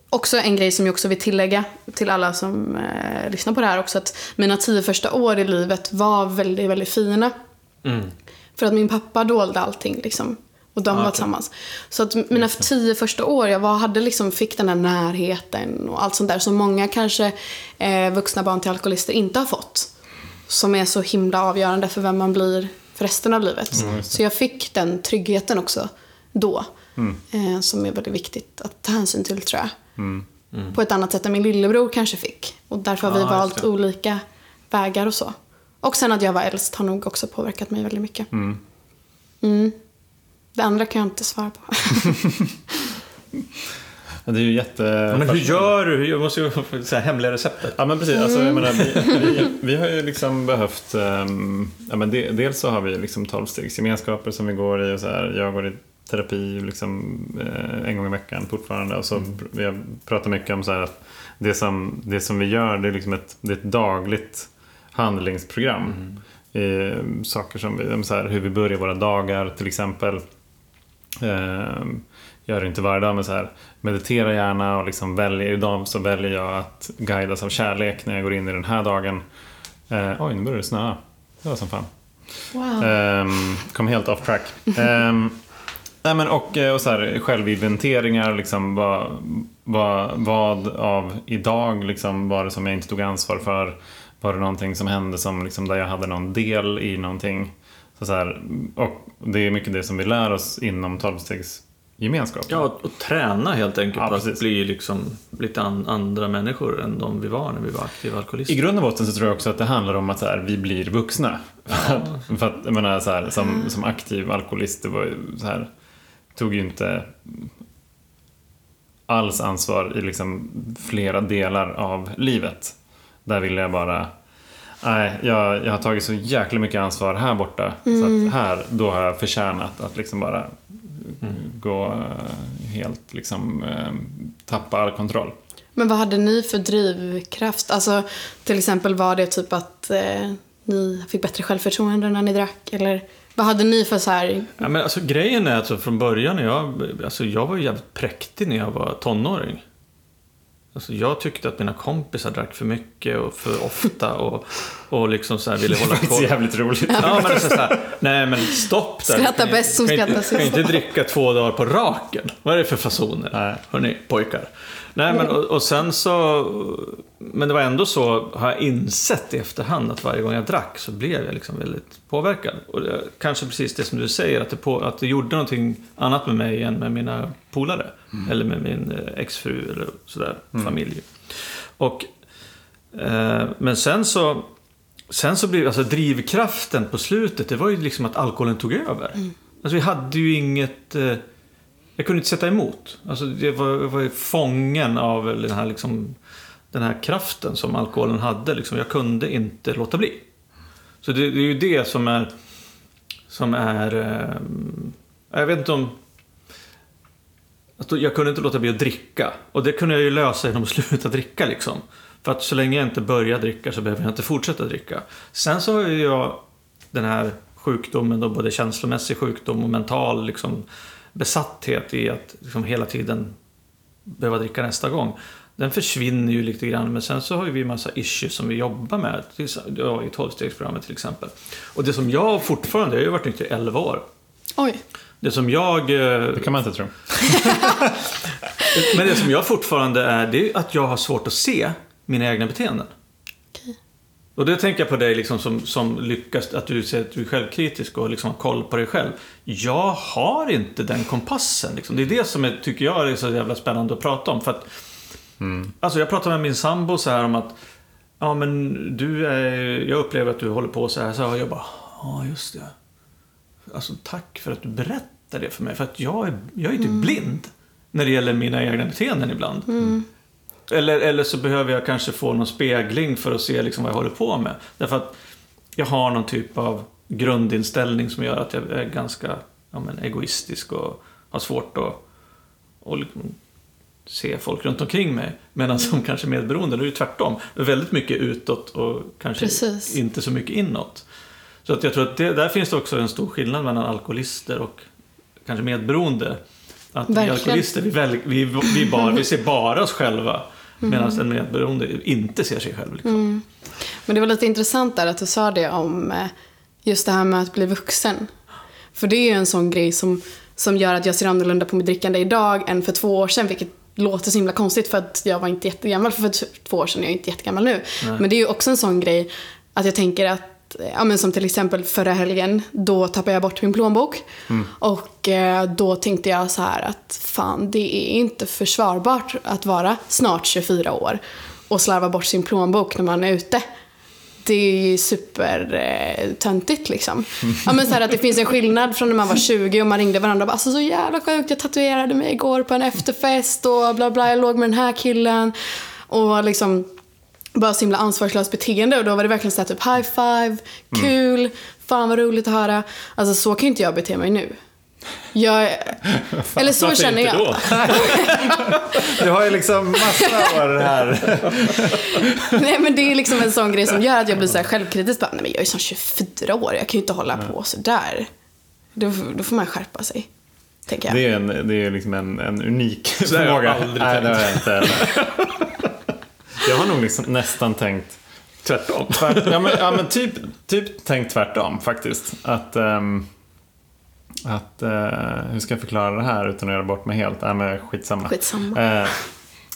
också en grej som jag också vill tillägga till alla som eh, lyssnar på det här också, att mina tio första år i livet var väldigt, väldigt fina. För att min pappa dolde allting liksom. Och de var okej. tillsammans. Så att mina tio första år, jag var, hade liksom, fick den där närheten och allt sånt där som många kanske eh, vuxna barn till alkoholister inte har fått. Som är så himla avgörande för vem man blir för resten av livet. så jag fick den tryggheten också då. Eh, som är väldigt viktigt att ta hänsyn till tror jag. På ett annat sätt än min lillebror kanske fick. Och därför har vi just valt olika vägar och så. Och sen att jag var äldst har nog också påverkat mig väldigt mycket. Mm. Det andra kan jag inte svara på. Ja, Det är ju jätte... Men hur gör du? Jag måste ju så här hemliga receptet. Ja men precis, alltså, jag menar, vi, vi, vi har ju liksom behövt, ehm, ja, men de, dels så har vi liksom tolvstegsgemenskaper som vi går i och så här, jag går i terapi liksom, eh, en gång i veckan fortfarande och så pr- vi har pratat mycket om så här, att det som, det som vi gör det är liksom ett, det är ett dagligt handlingsprogram. Eh, saker som vi, så här, hur vi börjar våra dagar till exempel. Eh, gör det inte varje dag men så här meditera gärna och liksom väljer, idag så väljer jag att guidas av kärlek när jag går in i den här dagen. Eh, oj, nu börjar det snöa. Det var som fan. Wow. Ehm, kom helt off track. Ehm, nej, men och, eh, och så här, självinventeringar, liksom, vad, vad, vad av idag liksom, var det som jag inte tog ansvar för? Var det någonting som hände som, liksom, där jag hade någon del i någonting? Så, så här, och det är mycket det som vi lär oss inom tolvstegsgemenskapen. Ja, och träna helt enkelt Ja, på att bli liksom lite an, andra människor än de vi var när vi var aktiva alkoholister. I grund och botten så tror jag också att det handlar om att så här, vi blir vuxna. För att, för att jag menar, så här, som, som aktiv alkoholist, det var så här, tog ju inte alls ansvar i liksom flera delar av livet. Där ville jag bara, nej, jag, jag har tagit så jäkla mycket ansvar här borta. Så att här, då har jag förtjänat att liksom bara gå eh, helt, liksom eh, tappa all kontroll. Men vad hade ni för drivkraft? Alltså, till exempel var det typ att eh, ni fick bättre självförtroende när ni drack? Eller vad hade ni för så här... Ja, men alltså, grejen är att alltså, från början, jag, alltså, jag var ju jävligt präktig när jag var tonåring. Alltså, jag tyckte att mina kompisar drack för mycket och för ofta och, och liksom så här ville hålla Det är koll. jävligt roligt. Ja, men alltså, så här, nej men stopp där. Skratta bäst som skrattar inte, sist. Kan inte dricka två dagar på raken. Vad är det för fasoner? Nej. Hörni, pojkar. Nej, men och, och sen så... Men det var ändå så, har jag insett i efterhand, att varje gång jag drack så blev jag liksom väldigt påverkad. Och det, kanske precis det som du säger, att det, på, att det gjorde någonting annat med mig än med mina polare. Eller med min eh, exfru eller sådär, familj. Och, eh, men sen så... Sen så blev alltså drivkraften på slutet, det var ju liksom att alkoholen tog över. Alltså vi hade ju inget... Eh, jag kunde inte sätta emot. Alltså det var, jag var ju fången av den här, liksom, den här kraften som alkoholen hade. Liksom. Jag kunde inte låta bli. Så det, det är ju det som är... Som är... Eh, jag vet inte om... Att jag kunde inte låta bli att dricka. Och det kunde jag ju lösa genom att sluta dricka liksom. För att så länge jag inte börjar dricka så behöver jag inte fortsätta dricka. Sen så har ju jag den här sjukdomen, då, både känslomässig sjukdom och mental liksom, besatthet i att liksom, hela tiden behöva dricka nästa gång. Den försvinner ju lite grann, men sen så har ju vi massa issues som vi jobbar med. Ja, I tolvstegsprogrammet till exempel. Och det som jag fortfarande, jag har ju varit nykter i 11 år. Oj. Det som jag... eh, Det kan man inte tro. Men det som jag fortfarande är, det är att jag har svårt att se mina egna beteenden. Okej. Och det tänker jag på dig liksom som, som lyckas, att du säger att du är självkritisk och liksom har koll på dig själv. Jag har inte den kompassen. Liksom. Det är det som är, tycker jag är så jävla spännande att prata om. För att, Alltså jag pratade med min sambo så här om att Ja men du är, jag upplever att du håller på så här. Så jag bara, ja just det. Alltså tack för att du berättar det för mig. För att jag är, jag är typ blind. När det gäller mina egna beteenden ibland. Eller, eller så behöver jag kanske få någon spegling för att se liksom vad jag håller på med. Därför att jag har någon typ av grundinställning som gör att jag är ganska ja, men, egoistisk och har svårt att och liksom se folk runt omkring mig. Medan som kanske medberoende, då är det tvärtom. Väldigt mycket utåt och kanske Precis. inte så mycket inåt. Så att jag tror att det, där finns det också en stor skillnad mellan alkoholister och kanske medberoende. Att vi Verkligen. alkoholister, vi, väl, vi, vi, bara, vi ser bara oss själva. Mm. Medan en medberoende inte ser sig själv. Liksom. Men det var lite intressant där att du sa det om eh, just det här med att bli vuxen. För det är ju en sån grej som, som gör att jag ser annorlunda på mitt drickande idag än för två år sedan, vilket låter så himla konstigt för att jag var inte jättegammal för två år sedan, jag är inte jättegammal nu. Men det är ju också en sån grej att jag tänker att, ja men som till exempel förra helgen, då tappade jag bort min plånbok. Och eh, då tänkte jag så här att fan, det är inte försvarbart att vara snart 24 år och slarva bort sin plånbok när man är ute. Det är ju supertöntigt eh, liksom. Ja, men så här att det finns en skillnad från när man var 20 och man ringde varandra och bara alltså så jävla sjukt, jag tatuerade mig igår på en efterfest och bla bla, jag låg med den här killen. Och liksom bara så himla ansvarslöst beteende och då var det verkligen såhär typ high five, kul, fan vad roligt att höra. Alltså så kan ju inte jag bete mig nu. Jag, eller så Varför känner jag. Du har ju liksom massa år här. Nej men det är liksom en sån grej som gör att jag blir så här självkritisk. Bara, Nej men jag är ju som 24 år, jag kan ju inte hålla på så där. Då, då får man skärpa sig. Tänker jag. Det är, en, det är liksom en, en unik Så där har jag förmåga. aldrig Nej, det tänkt. har jag inte. Jag har nog liksom nästan tänkt Tvärtom. Tvärt, ja, men, ja, men typ, typ tänkt tvärtom faktiskt. Att, ehm, att eh, hur ska jag förklara det här utan att göra bort mig helt? Nej, men skitsamma. Skitsamma. Eh,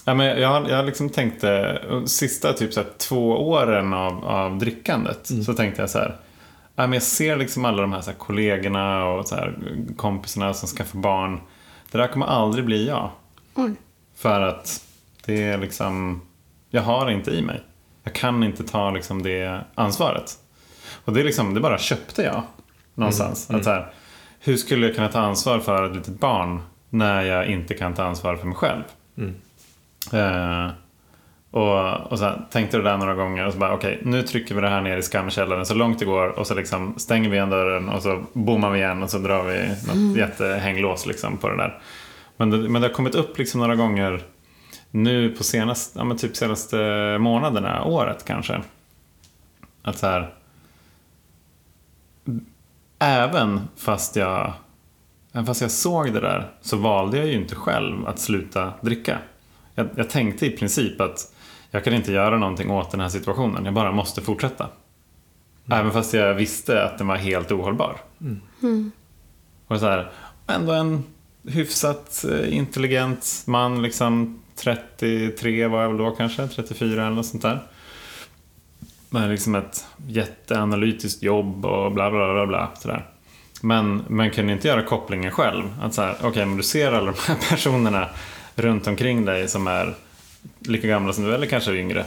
ja, men jag, har- jag har liksom tänkt eh, sista typ så här, två åren av, av drickandet så tänkte jag så här. Ja, men jag ser liksom alla de här, så här kollegorna och så här, kompisarna som skaffar barn. Det där kommer aldrig bli jag. Oj. För att det är liksom, jag har det inte i mig. Jag kan inte ta liksom det ansvaret. Och det, är liksom, det bara köpte jag någonstans. Att så här, hur skulle jag kunna ta ansvar för ett litet barn när jag inte kan ta ansvar för mig själv? Eh, och, och så här, tänkte det där några gånger och så bara okej, nu trycker vi det här ner i skamkällaren så långt det går och så liksom stänger vi igen dörren och så bommar vi igen och så drar vi något jättehänglås liksom på det där. Men det, men det har kommit upp liksom några gånger nu på senaste, ja, men typ senaste månaderna, året kanske. Att så här. Även fast jag, även fast jag såg det där så valde jag ju inte själv att sluta dricka. Jag, jag tänkte i princip att jag kan inte göra någonting åt den här situationen, jag bara måste fortsätta. Även fast jag visste att den var helt ohållbar. Och så här, ändå en hyfsat eh, intelligent man, liksom 33 var jag väl då kanske, 34 eller något sånt där. Med liksom ett jätteanalytiskt jobb och bla bla bla bla. Sådär. Men man kunde inte göra kopplingen själv. Att så här, okej, men du ser alla de här personerna runt omkring dig som är lika gamla som du, eller kanske yngre.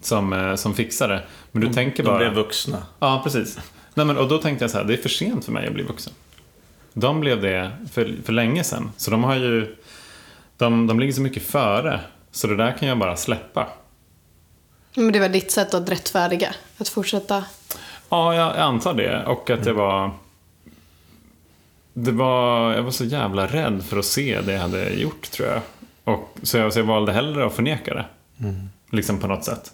Som, eh, som fixar det. Men du tänker De bara... blev vuxna. Ja, precis. Nej, men, och då tänkte jag så här, det är för sent för mig att bli vuxen. De blev det för, för länge sedan. Så de har ju, de, de ligger så mycket före. Så det där kan jag bara släppa. Men det var ditt sätt att rättfärdiga. Att fortsätta. Ja, jag, antar det. Och att jag var... Det var... Jag var så jävla rädd för att se det jag hade gjort, tror jag. Och, så, jag så jag valde hellre att förneka det. Liksom på något sätt.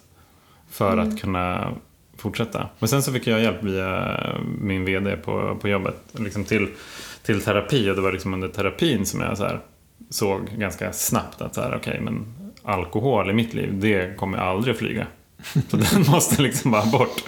För att kunna fortsätta. Men sen så fick jag hjälp via min VD på, på jobbet liksom till, till terapi och det var liksom under terapin som jag så här, såg ganska snabbt att så här, okay, men alkohol i mitt liv, det kommer aldrig att flyga. Så den måste liksom bara bort.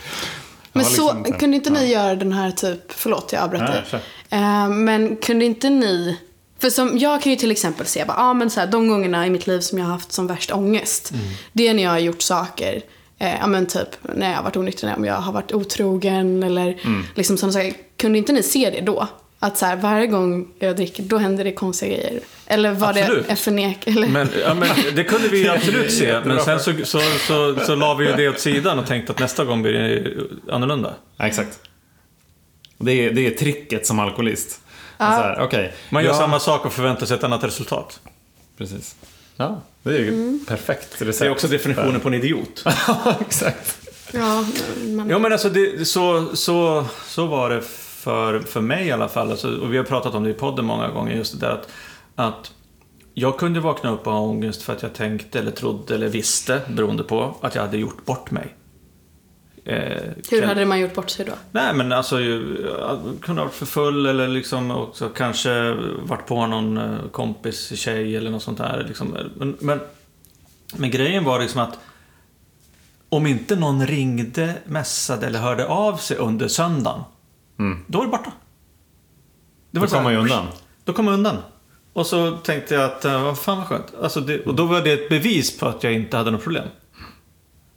Men var så, liksom kunde inte ni ja. göra den här typ, förlåt jag avbröt dig. Eh, men kunde inte ni, för som, jag kan ju till exempel se, bara, ah, men så här, de gångerna i mitt liv som jag har haft som värst ångest, Mm. det är när jag har gjort saker, eh, ja men typ när jag har varit onykter, om jag har varit otrogen eller Mm. liksom sådana saker. Kunde inte ni se det då? Att så här, varje gång jag dricker, då händer det konstiga grejer. Eller var Absolut. det en förnek? Eller? Men, ja, men det kunde vi ju absolut se, men sen så, så, så, så la vi ju det åt sidan och tänkte att nästa gång blir det annorlunda. Ja, exakt. Det är, det är tricket som alkoholist. Så här, okej, Man gör ja, samma sak och förväntar sig ett annat resultat. Precis. Ja, det är ju perfekt recept. Det är också definitionen på en idiot. Ja, exakt. Ja, man, Ja men alltså det, så, så, så var det för, för mig i alla fall. Alltså, och vi har pratat om det i podden många gånger. Just det där att, att jag kunde vakna upp och ha ångest för att jag tänkte eller trodde eller visste, beroende på, att jag hade gjort bort mig. Eh, hur hade man gjort bort sig då? Nej men alltså, ju- jag kunde ha varit för full eller liksom också kanske varit på någon eh, kompis tjej eller något sånt där. Liksom. Men, men, men grejen var liksom att om inte någon ringde, messade eller hörde av sig under söndagen, Mm. då var det borta. Det Då så här, kommer man ju undan. Då kom jag undan. Och så tänkte jag att, eh, vad fan vad skönt. Alltså det, och då var det ett bevis på att jag inte hade något problem.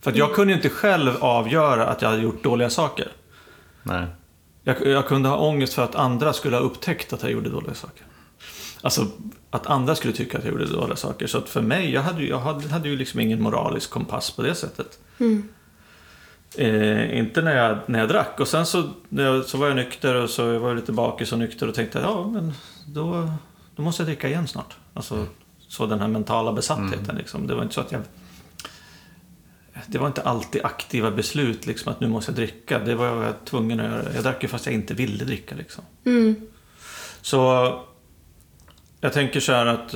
För att jag kunde inte själv avgöra att jag hade gjort dåliga saker. Nej. Jag, jag kunde ha ångest för att andra skulle ha upptäckt att jag gjorde dåliga saker. Alltså att andra skulle tycka att jag gjorde dåliga saker. Så att för mig, jag hade, jag hade, hade ju liksom ingen moralisk kompass på det sättet. Eh, inte när jag, när jag drack. Och sen så, när jag, så var jag nykter och så var jag lite bakis och nykter och tänkte ja men då, då måste jag dricka igen snart. Alltså så den här mentala besattheten liksom. Det var inte så att jag det var inte alltid aktiva beslut, liksom, att nu måste jag dricka. Det var jag tvungen att göra. Jag drack ju fast jag inte ville dricka. Liksom. Mm. Så jag tänker så här att...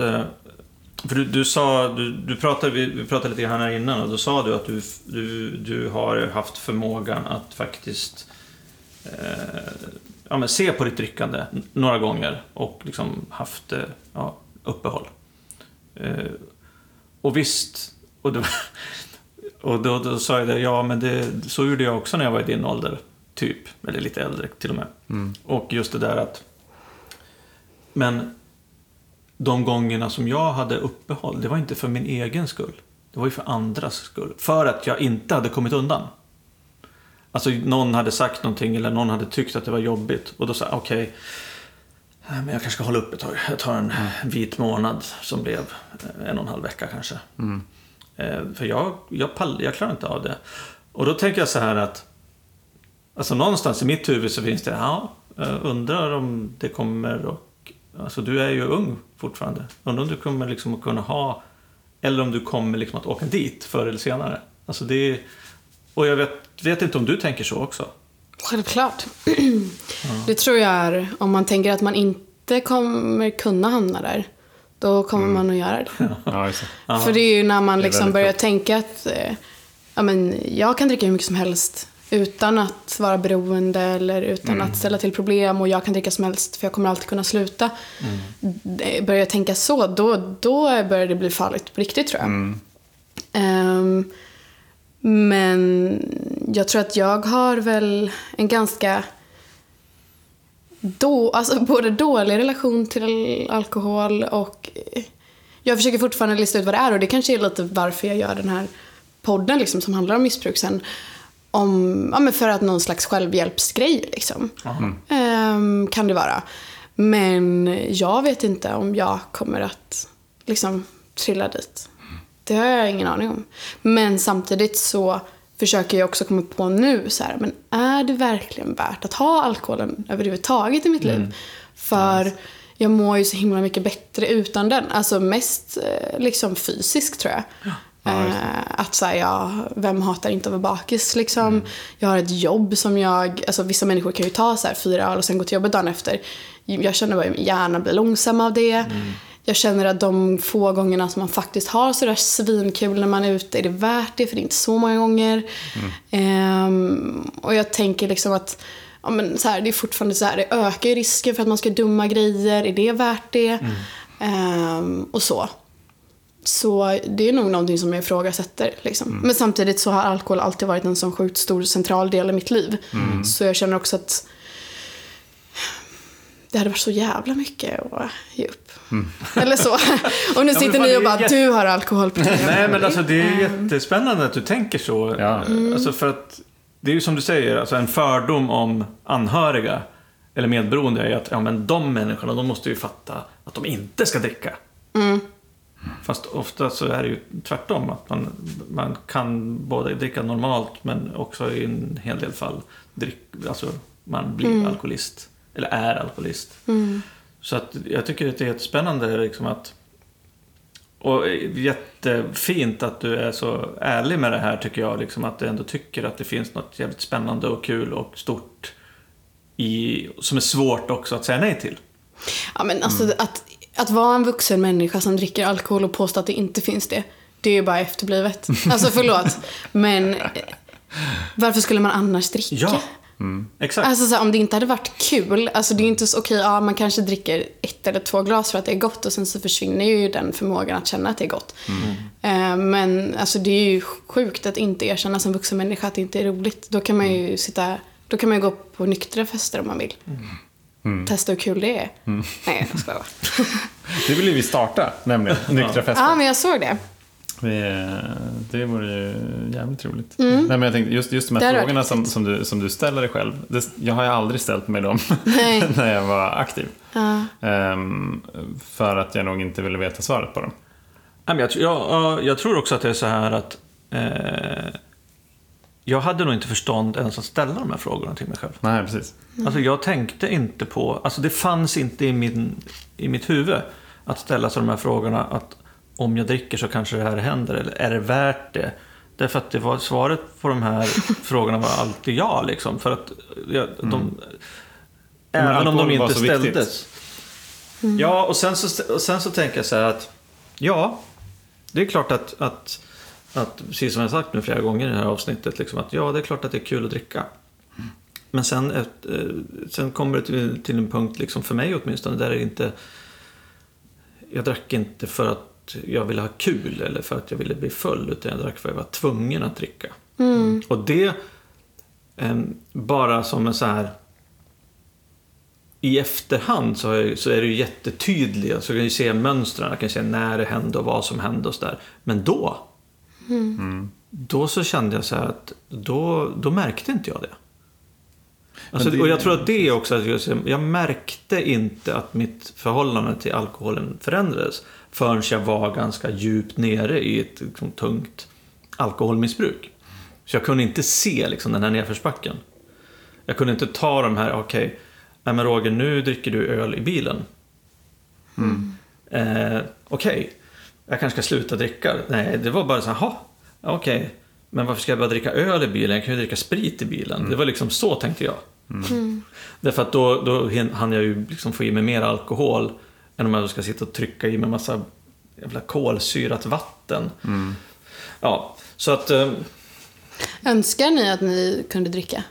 För du, du sa, du, du pratade, vi pratade lite grann här innan och då sa du att du, du, du har haft förmågan att faktiskt eh, ja, men se på ditt drickande några gånger och liksom haft eh, ja, uppehåll. Eh, och visst, och, då, och då, då sa jag det, ja men det, så gjorde jag också när jag var i din ålder, typ. Eller lite äldre till och med. Och just det där att men de gångerna som jag hade uppehåll, det var inte för min egen skull. Det var ju för andras skull. För att jag inte hade kommit undan. Alltså någon hade sagt någonting eller någon hade tyckt att det var jobbigt. Och då sa jag, okej, eh, men jag kanske ska hålla upp ett tag. Jag tar en vit månad som blev eh, en och en halv vecka kanske. Eh, För jag, jag, pall, jag klarar inte av det. Och då tänker jag så här att Alltså någonstans i mitt huvud så finns det, ja, jag undrar om det kommer och Alltså du är ju ung fortfarande. Undrar om du kommer liksom att kunna ha Eller om du kommer liksom att åka dit förr eller senare. Alltså det är, Och jag vet, vet inte om du tänker så också. Självklart. Det tror jag är, om man tänker att man inte kommer kunna hamna där, då kommer man att göra det. Ja, just det. För det är ju när man liksom börjar klokt. tänka att eh, ja, men jag kan dricka hur mycket som helst utan att vara beroende eller utan Mm. att ställa till problem och jag kan dricka som helst för jag kommer alltid kunna sluta. Eh, Börjar jag tänka så, då, då börjar det bli farligt på riktigt tror jag. Mm. Ehm, men jag tror att jag har väl en ganska då, alltså både dålig relation till alkohol och jag försöker fortfarande lista ut vad det är och det kanske är lite varför jag gör den här podden liksom, som handlar om missbruk sen. Om, ja, men för att någon slags självhjälpsgrej liksom. Ehm, kan det vara. Men jag vet inte om jag kommer att liksom trilla dit. Det har jag ingen aning om. Men samtidigt så försöker jag också komma på nu så här, men är det verkligen värt att ha alkoholen överhuvudtaget i mitt liv? För jag mår ju så himla mycket bättre utan den. Alltså mest eh, liksom fysiskt tror jag. Eh, att säga, ja, vem hatar inte att vara bakis liksom. Jag har ett jobb som jag, alltså vissa människor kan ju ta så här fyra öl och sen gå till jobbet dagen efter. Jag känner bara att hjärna blir långsam av det. jag känner att de få gångerna som man faktiskt har sådär svinkul när man är ute är det värt det, för det är inte så många gånger. Ehm, och jag tänker liksom att ja, men så här, det är fortfarande så här, det ökar ju risken för att man ska dumma grejer. Är det värt det? Ehm, och så. Så det är nog någonting som jag ifrågasätter. Liksom. Men samtidigt så har alkohol alltid varit en sån sjukt stor central del i mitt liv. Så jag känner också att det hade varit så jävla mycket att ge upp. Eller så. och nu men sitter ni och bara, jätte- du har alkoholproblem. Nej, men alltså det är jättespännande att du tänker så. Ja. Alltså för att det är ju som du säger, alltså en fördom om anhöriga eller medberoende är ju att ja, men de människorna, de måste ju fatta att de inte ska dricka. Fast ofta så är det ju tvärtom, att man, man kan både dricka normalt men också i en hel del fall drick, alltså man blir alkoholist, eller är alkoholist. Så att jag tycker att det är jättespännande liksom att och jättefint att du är så ärlig med det här tycker jag. Liksom att du ändå tycker att det finns något jävligt spännande och kul och stort i, som är svårt också att säga nej till. Ja, men alltså att, att vara en vuxen människa som dricker alkohol och påstå att det inte finns det, det är ju bara efterblivet. Alltså förlåt, men eh, varför skulle man annars dricka? Ja, exakt. Alltså så här, om det inte hade varit kul, alltså det är ju inte så, okej, ja man kanske dricker ett eller två glas för att det är gott och sen så försvinner ju den förmågan att känna att det är gott. Eh, men alltså det är ju sjukt att inte erkänna som vuxen människa att det inte är roligt. Då kan man ju sitta, då kan man ju gå på nyktra fester om man vill. Testa hur kul det är. Nej, jag skojar. Det vill ju vi starta, nämligen. Nyktra fester. Ja, men jag såg det. Det, det vore ju jävligt roligt. Nej, men jag tänkte, just, just de Mm. Det här frågorna som, som, du, som du ställer dig själv. Det, jag har ju aldrig ställt mig dem när jag var aktiv. Ja. Ehm, för att jag nog inte ville veta svaret på dem. Jag, jag, jag tror också att det är så här att eh, jag hade nog inte förstånd ens att ställa de här frågorna till mig själv. Nej, precis. Alltså jag tänkte inte på, alltså det fanns inte i, min, i mitt huvud att ställa sig de här frågorna att om jag dricker så kanske det här händer, eller är det värt det? Därför att det var, svaret på de här frågorna var alltid ja, liksom. För att jag, de, även om de inte ställdes. Ja, och sen, så, och sen så tänker jag så här att ja, det är klart att, att, att precis som jag sagt nu flera gånger i det här avsnittet, liksom, att ja, det är klart att det är kul att dricka. Men sen, eh, sen kommer det till, till en punkt, liksom för mig åtminstone, där det inte... Jag drack inte för att jag ville ha kul eller för att jag ville bli full, utan jag drack för att jag var tvungen att dricka. Och det, eh, bara som en så här... I efterhand så, jag, så är det ju jättetydligt, så jag kan ju se mönstren, jag kan se när det hände och vad som hände och så där. Men då, då så kände jag så här att då, då märkte inte jag det. Alltså, det- och jag tror att det är också att jag, jag märkte inte att mitt förhållande till alkoholen förändrades förrän jag var ganska djupt nere i ett liksom, tungt alkoholmissbruk. Så jag kunde inte se liksom, den här nedförsbacken. Jag kunde inte ta de här, okej, nej men Roger, nu dricker du öl i bilen. Eh, okej, jag kanske ska sluta dricka. Nej, det var bara så här, "Jaha, okej, men varför ska jag bara dricka öl i bilen? Jag kan ju dricka sprit i bilen. Det var liksom så tänkte jag. Därför att då, då hann jag ju liksom få i mig mer alkohol än om jag ska sitta och trycka i mig massa jävla kolsyrat vatten. Ja, så att... eh, Önskar ni att ni kunde dricka?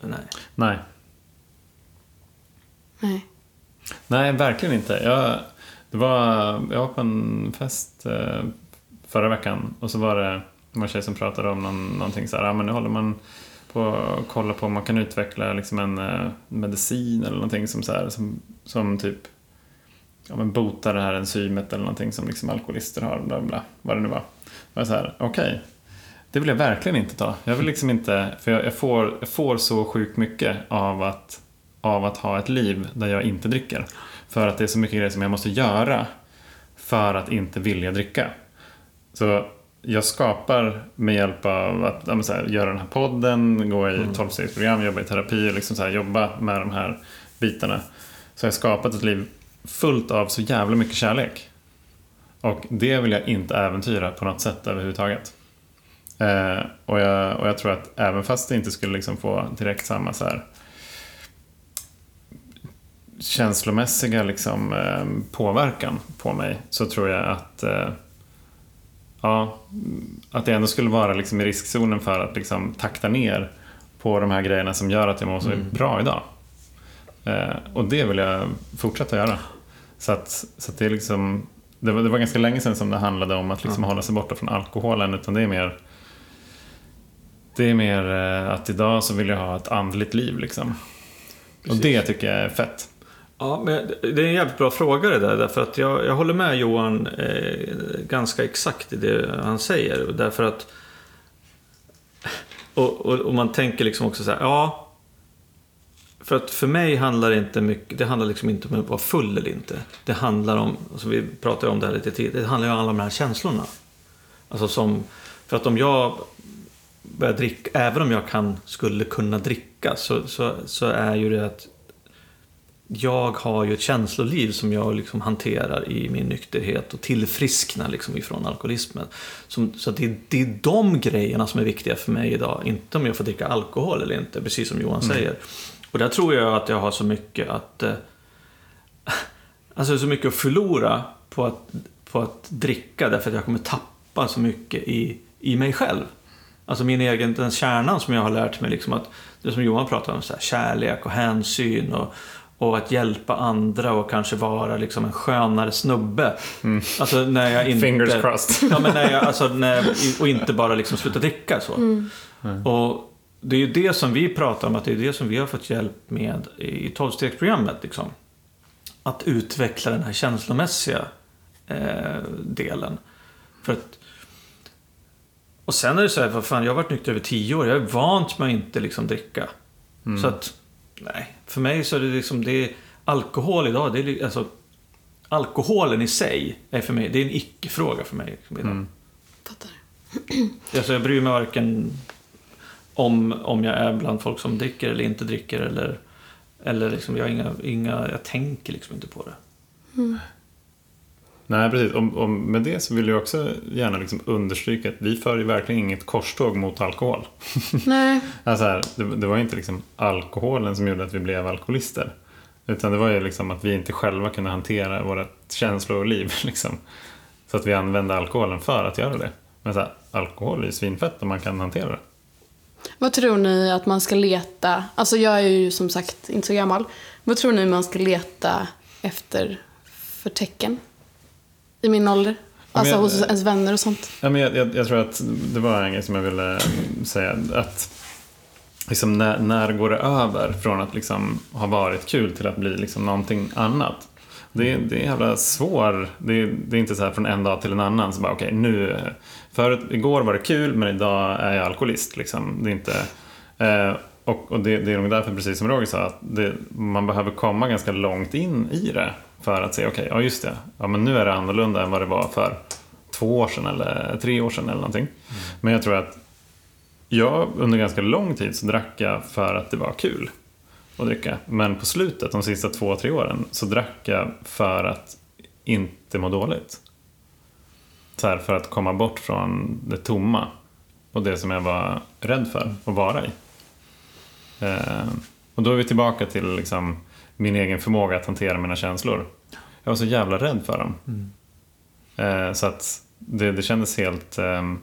nej. Nej. Nej. Nej, verkligen inte. Jag, det var, jag var på en fest eh, förra veckan och så var det någon en tjej som pratade om någon, någonting så här, ja men nu håller man på att kolla på om man kan utveckla liksom en eh, medicin eller någonting som, så här, som, som typ ja, men botar det här enzymet eller någonting som liksom alkoholister har, bla bla, vad det nu var. Jag var så här, okej, det vill jag verkligen inte ta. Jag vill liksom inte, för jag, jag, får, jag får så sjukt mycket av att, av att ha ett liv där jag inte dricker. För att det är så mycket grejer som jag måste göra för att inte vilja dricka. Så jag skapar med hjälp av att ja, här, göra den här podden, gå i 12-stegsprogram, jobba i terapi och liksom så här, jobba med de här bitarna. Så jag har skapat ett liv fullt av så jävla mycket kärlek. Och det vill jag inte äventyra på något sätt överhuvudtaget. Eh, och, jag, och jag tror att även fast det inte skulle liksom få direkt samma så här känslomässiga liksom, eh, påverkan på mig så tror jag att eh, ja, att jag ändå skulle vara liksom i riskzonen för att liksom takta ner på de här grejerna som gör att jag mår så Mm. bra idag. Eh, och det vill jag fortsätta göra. Så att, så att det är liksom det var, det var ganska länge sedan som det handlade om att liksom Ja. hålla sig borta från alkoholen utan det är mer det är mer att idag så vill jag ha ett andligt liv liksom. Och det tycker jag är fett. Ja, men det är en jävligt bra fråga det där. Därför att jag, jag håller med Johan eh, ganska exakt i det han säger. Därför att... Och, och, och man tänker liksom också så här, ja... För att för mig handlar det inte mycket, det handlar liksom inte om att vara full eller inte. Det handlar om, alltså vi pratade om det här lite tidigare, det handlar ju om alla de här känslorna. Alltså som, för att om jag börjar dricka, även om jag kan, skulle kunna dricka, så, så, så är ju det att jag har ju ett känsloliv som jag liksom hanterar i min nykterhet och tillfrisknar liksom ifrån alkoholismen. Som, så det, är- det är de grejerna som är viktiga för mig idag, inte om jag får dricka alkohol eller inte, precis som Johan säger. Och där tror jag att jag har så mycket att... Eh, alltså så mycket att förlora på att, på att dricka därför att jag kommer tappa så mycket i, i mig själv. Alltså min egen, den kärnan som jag har lärt mig, liksom att, det som Johan pratade om, så här, kärlek och hänsyn och, och att hjälpa andra och kanske vara liksom en skönare snubbe. Alltså när jag inte... Fingers crossed. Ja, men när jag, alltså, när, och inte bara liksom sluta dricka så. Och det är ju det som vi pratar om, att det är det som vi har fått hjälp med i tolvstegsprogrammet. Liksom. Att utveckla den här känslomässiga eh, delen. För att, och sen är det så här, vad fan, jag har varit nykter över tio år. Jag är vant med att inte liksom dricka. Så att, nej. För mig så är det liksom, det är, alkohol idag, det är alltså, alkoholen i sig är för mig, det är en icke-fråga för mig. Liksom, idag. Mm. Fattar. Alltså, jag bryr mig varken om, om jag är bland folk som dricker eller inte dricker. Eller, eller liksom, jag, har inga, inga, jag tänker liksom inte på det. Nej, precis. Och, och med det så vill jag också gärna liksom understryka att vi för ju verkligen inget korståg mot alkohol. Nej, Alltså här, det, det var inte liksom alkoholen som gjorde att vi blev alkoholister. Utan det var ju liksom att vi inte själva kunde hantera vårt känsloliv. Liksom. Så att vi använde alkoholen för att göra det. Men så här, alkohol är ju svinfett om man kan hantera det. vad tror ni att man ska leta, alltså jag är ju som sagt inte så gammal. Vad tror ni man ska leta efter för tecken? I min ålder? Alltså jag- hos ens vänner och sånt. Ja, men jag, jag, jag tror att det var en grej som jag ville säga. Att liksom när, när går det över från att liksom ha varit kul till att bli liksom någonting annat? Det, är- det är jävla svår. Det, är- det är inte så här från en dag till en annan. Så bara okej, nu. Förut, igår var det kul men idag är jag alkoholist. Liksom. Det är inte... Eh, och och det, det är nog därför, precis som Roger sa, att det, man behöver komma ganska långt in i det. För att säga, okej, ja just det. Ja, men nu är det annorlunda än vad det var för två år sedan eller tre år sedan eller någonting. Men jag tror att jag under ganska lång tid så drack jag för att det var kul att dricka. Men på slutet, de sista två, tre åren, så drack jag för att inte må dåligt. Så här, för att komma bort från det tomma och det som jag var rädd för att vara i. Eh, och då är vi tillbaka till liksom, min egen förmåga att hantera mina känslor. Jag var så jävla rädd för dem. Eh, så att det, det kändes helt... ehm,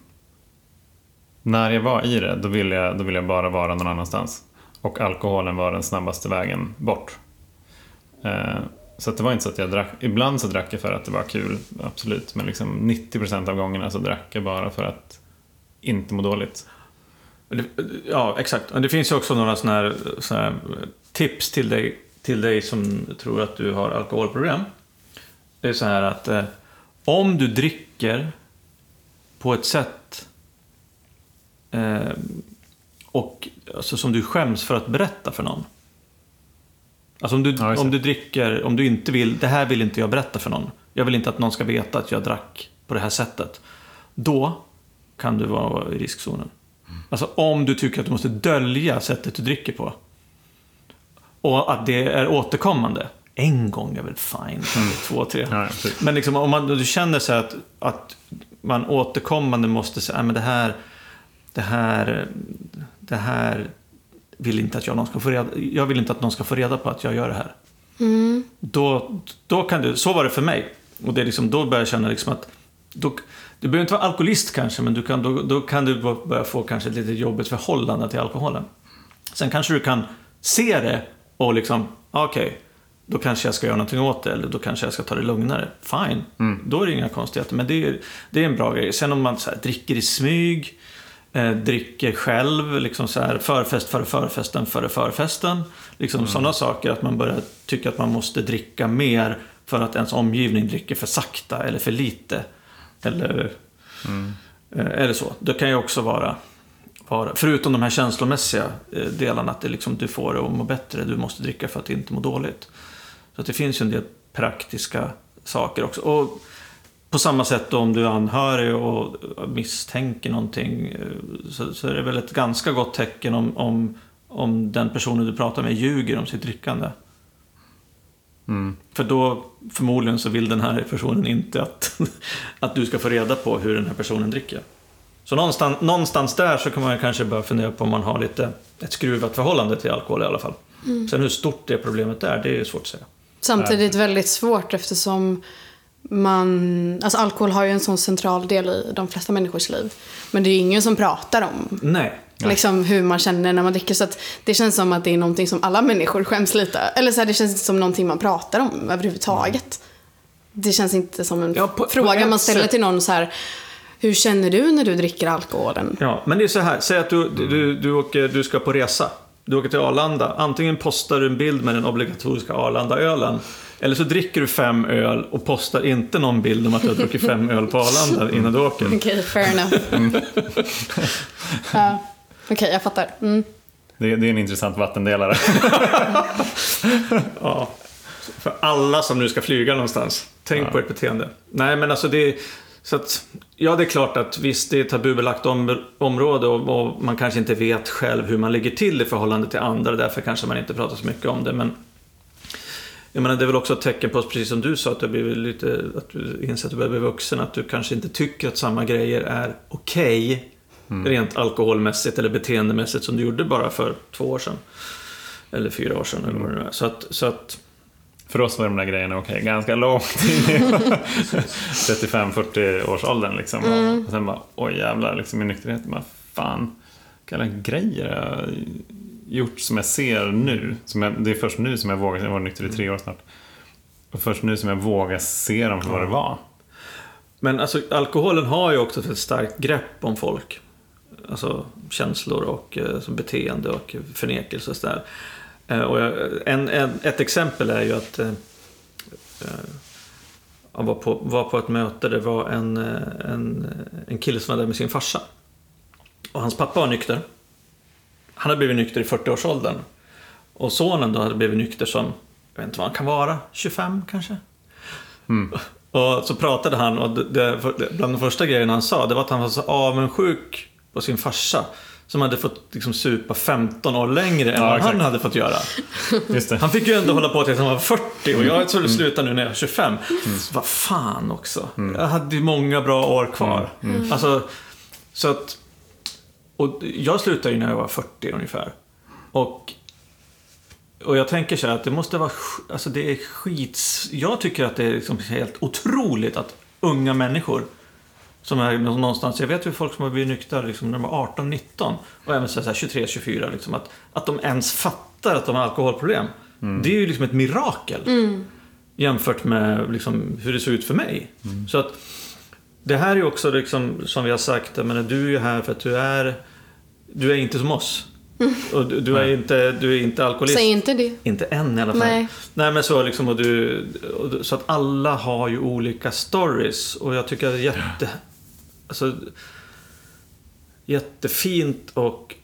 när jag var i det, då ville, jag, då ville jag bara vara någon annanstans. Och alkoholen var den snabbaste vägen bort. Eh, så att det var inte så att jag drack... Ibland så drack jag för att det var kul, absolut. Men liksom 90% av gångerna så drack jag bara för att inte må dåligt. Ja, exakt. Det finns ju också några sådana här, såna här tips till dig, till dig som tror att du har alkoholproblem. Det är så här att eh, om du dricker på ett sätt eh, och, alltså, som du skäms för att berätta för någon. Alltså om du, Ja, om du dricker, om du inte vill, det här vill inte jag berätta för någon. Jag vill inte att någon ska veta att jag drack på det här sättet. Då kan du vara i riskzonen. Alltså om du tycker att du måste dölja sättet du dricker på. Och att det är återkommande. En gång är väl fine, kanske två, tre. Ja. Men liksom, om man, du känner sig att, att man återkommande måste säga, "Nej, men det här, det här, det här vill inte att jag, någon ska få reda, jag vill inte att någon ska få reda på att jag gör det här. Då, då kan du, så var det för mig. Och det är liksom, då börjar jag känna liksom att då, du behöver inte vara alkoholist kanske, men du kan, då, då kan du börja få kanske ett lite jobbigt förhållande till alkoholen. Sen kanske du kan se det och liksom, okej, då kanske jag ska göra någonting åt det, eller då kanske jag ska ta det lugnare. Fine, då är det inga konstigheter. Men det är, det är en bra grej. Sen om man så här, dricker i smyg, eh, dricker själv, liksom så här, förfest före förfesten före förfesten. Liksom sådana saker, att man börjar tycka att man måste dricka mer för att ens omgivning dricker för sakta eller för lite. Eller, eh, eller så. Det kan ju också vara, vara förutom de här känslomässiga eh, delarna, att det liksom, du får det att må bättre, du måste dricka för att inte må dåligt. Så att det finns ju en del praktiska saker också. Och på samma sätt då, om du är anhörig och misstänker någonting eh, så, så är det väl ett ganska gott tecken om, om, om den personen du pratar med ljuger om sitt drickande. För då förmodligen så vill den här personen inte att, att du ska få reda på hur den här personen dricker. Så någonstans, någonstans där så kan man kanske börja fundera på om man har lite ett skruvat förhållande till alkohol i alla fall. Sen hur stort det problemet är, det är svårt att säga. Samtidigt väldigt svårt eftersom man, alltså alkohol har ju en sån central del i de flesta människors liv. Men det är ju ingen som pratar om Nej. liksom, hur man känner när man dricker. Så att det känns som att det är någonting som alla människor skäms lite. Eller så här, det känns inte som någonting man pratar om överhuvudtaget. Det känns inte som en Ja, på- på fråga ett man ställer sätt. till någon så här. Hur känner du när du dricker alkoholen? Ja, men det är så här. Säg att du, du, du, åker, du ska på resa. Du åker till Arlanda. Antingen postar du en bild med den obligatoriska Arlanda-ölen. Eller så dricker du fem öl och postar inte någon bild om att du har druckit fem öl på Arlanda innan du åker. Okej, fair enough. ja. Okej, jag fattar. Mm. Det, det är en intressant vattendelare. Ja. För alla som nu ska flyga någonstans. Tänk på ert beteende. Nej, men alltså det är... Så att, ja, det är klart att visst, det är ett tabubelagt om, område och, och man kanske inte vet själv hur man ligger till i förhållande till andra. Därför kanske man inte pratar så mycket om det. Men jag menar, det är väl också ett tecken på, precis som du sa, att du, blivit lite, att du inser att du börjar bli vuxen. Att du kanske inte tycker att samma grejer är okej. Rent alkoholmässigt eller beteendemässigt som du gjorde bara för två år sedan. Eller fyra år sedan eller vad det nu är. Så att, så att För oss var de där grejerna okej, ganska långt in i 35-40 års åldern liksom. Och sen bara, oj jävlar, liksom i nykterheten bara, fan, vilka grejer jag gjort som jag ser nu. Som jag, det är först nu som jag vågar, jag varit nykter i tre år snart. Och först nu som jag vågar se dem för vad det var. Men alltså, alkoholen har ju också ett starkt grepp om folk. Alltså känslor och alltså, beteende och förnekelse och sådär. Eh, och en, en, ett exempel är ju att eh, eh, jag var på, var på ett möte, det var en, en, en kille som var där med sin farsa. Och hans pappa var nykter. Han hade blivit nykter i 40-årsåldern. Och sonen då hade blivit nykter som, jag vet inte vad han kan vara, 25 kanske? Och så pratade han och det, bland de första grejerna han sa det var att han var så avundsjuk på sin farsa. Som hade fått liksom supa 15 år längre än Ja, vad exakt. han hade fått göra. Han fick ju ändå hålla på tills han var 40 och jag skulle sluta nu när jag är 25. Så vad fan också. Jag hade ju många bra år kvar. Alltså, så att... Och jag slutade ju när jag var 40 ungefär. Och, och jag tänker så här att det måste vara... Alltså det är skits... Jag tycker att det är liksom helt otroligt att unga människor som är någonstans, jag vet ju folk som har blivit nyktra liksom, när de var 18, 19 och även så här 23, 24 liksom, att, att de ens fattar att de har alkoholproblem. Det är ju liksom ett mirakel. Jämfört med liksom, hur det såg ut för mig. Så att det här är ju också liksom, som vi har sagt, jag menar, du är ju här för att du är Du är inte som oss. Och du, du, är inte, du är inte alkoholist. Säg inte det. Inte än i alla fall. Nej. Nej men så liksom, och du, och, så att alla har ju olika stories. Och jag tycker att det är jätte... Alltså, jättefint och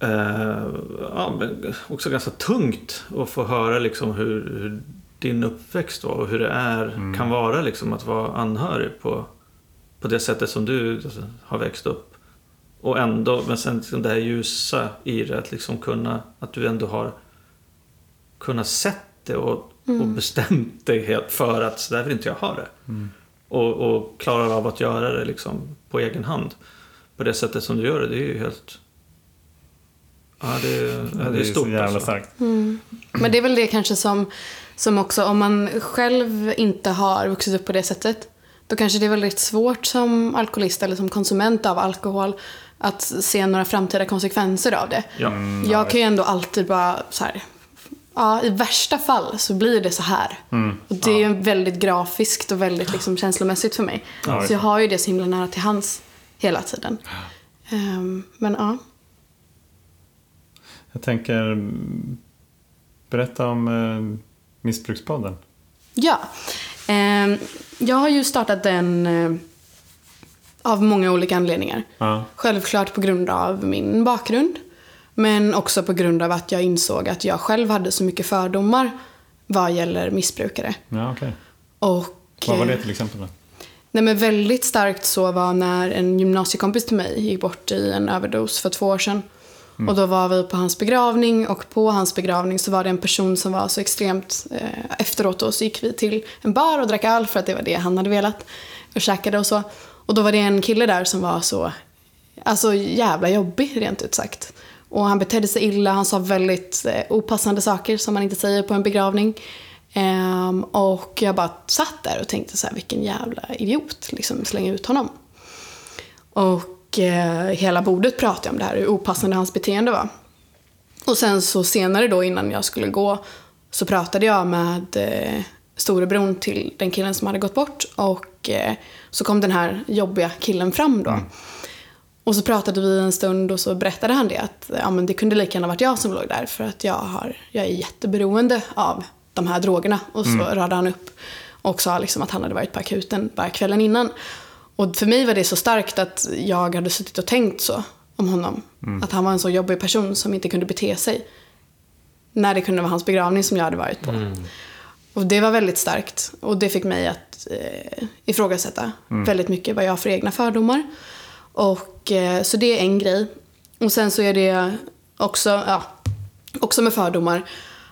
eh, ja, men också ganska tungt att få höra liksom hur, hur din uppväxt var och hur det är, kan vara liksom att vara anhörig på, på det sättet som du alltså, har växt upp. Och ändå, men sen liksom det här ljusa i det, att liksom kunna, att du ändå har kunnat sett det och, och bestämt dig helt för att så där vill inte jag ha det. Och, och klarar av att göra det liksom på egen hand. På det sättet som du gör det, det är ju helt... Ja, det, är- Ja, det är stort så jävla alltså. starkt. Men det är väl det kanske som, som också, om man själv inte har vuxit upp på det sättet, då kanske det är väldigt svårt som alkoholist eller som konsument av alkohol att se några framtida konsekvenser av det. Ja. jag kan ju ändå alltid bara så här, ja i värsta fall så blir det så här. Och det är väldigt grafiskt och väldigt liksom känslomässigt för mig. Ja, så jag har ju det så himla nära till hands hela tiden. Ehm, men ja. Jag tänker mm, berätta om eh, Missbrukspodden. Ja. Ehm, jag har ju startat den eh, av många olika anledningar. Ja. Självklart på grund av min bakgrund. Men också på grund av att jag insåg att jag själv hade så mycket fördomar vad gäller missbrukare. Ja, okej. Och, Vad var det eh, till exempel då? Nej, men väldigt starkt så var när en gymnasiekompis till mig gick bort i en överdos för två år sedan. Och då var vi på hans begravning och på hans begravning så var det en person som var så extremt eh, efteråt då så gick vi till en bar och drack öl för att det var det han hade velat. Och käkade och så. Och då var det en kille där som var så, alltså jävla jobbig rent ut sagt. Och han betedde sig illa, han sa väldigt eh, opassande saker som man inte säger på en begravning. Um, och jag bara satt där och tänkte så här, vilken jävla idiot, liksom slänga ut honom. Och uh, hela bordet pratade om det här, hur opassande hans beteende var. Och sen så senare då innan jag skulle gå så pratade jag med eh, uh, storebror till den killen som hade gått bort och uh, så kom den här jobbiga killen fram då. Mm. Och så pratade vi en stund och så berättade han det att ja, men det kunde lika gärna varit jag som låg där för att jag, har, jag är jätteberoende av de här drogerna. Och så radade han upp och sa liksom att han hade varit på akuten bara kvällen innan. Och för mig var det så starkt att jag hade suttit och tänkt så om honom. Att han var en så jobbig person som inte kunde bete sig. När det kunde vara hans begravning som jag hade varit på. Och det var väldigt starkt. Och det fick mig att eh, ifrågasätta väldigt mycket vad jag har för egna fördomar. Och, eh, så det är en grej. Och sen så är det också, ja, också med fördomar,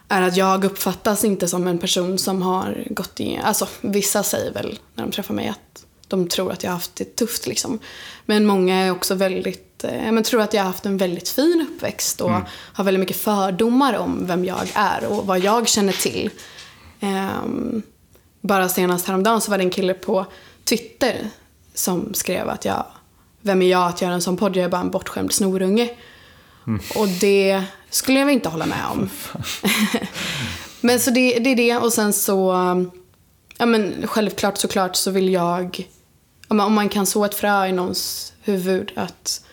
är att jag uppfattas inte som en person som har gått i, alltså vissa säger väl när de träffar mig att de tror att jag har haft det tufft liksom. Men många är också väldigt, eh, men tror att jag har haft en väldigt fin uppväxt och har väldigt mycket fördomar om vem jag är och vad jag känner till. Ehm, bara senast häromdagen så var det en kille på Twitter som skrev att jag, vem är jag att göra en sån podd? Jag är bara en bortskämd snorunge. Och det skulle jag väl inte hålla med om. men så det, det är det och sen så, ja men självklart såklart så vill jag, om man kan så ett frö i någons huvud att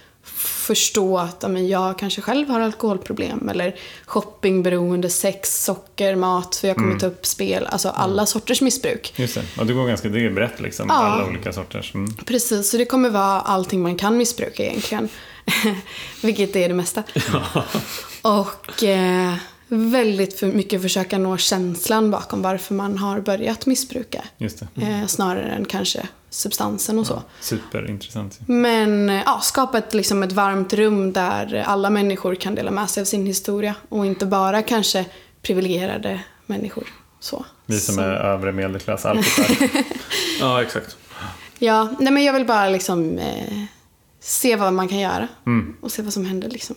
förstå att ja, men jag kanske själv har alkoholproblem eller shoppingberoende, sex, socker, mat, för jag kommer ta upp spel, alltså alla sorters missbruk. Just det. Och det går ganska, det är brett liksom. Ja. Alla olika sorters. Mm. Precis, så det kommer vara allting man kan missbruka egentligen. Vilket är det mesta. Och eh, väldigt för mycket försöka nå känslan bakom varför man har börjat missbruka. Eh, snarare än kanske substansen och så. Superintressant. Men ja, skapa ett, liksom ett varmt rum där alla människor kan dela med sig av sin historia. Och inte bara kanske privilegierade människor. Så. Vi som Så- är övre medelklass, alkisar. Ja, exakt. Ja, nej men jag vill bara liksom eh, se vad man kan göra. Mm. Och se vad som händer liksom.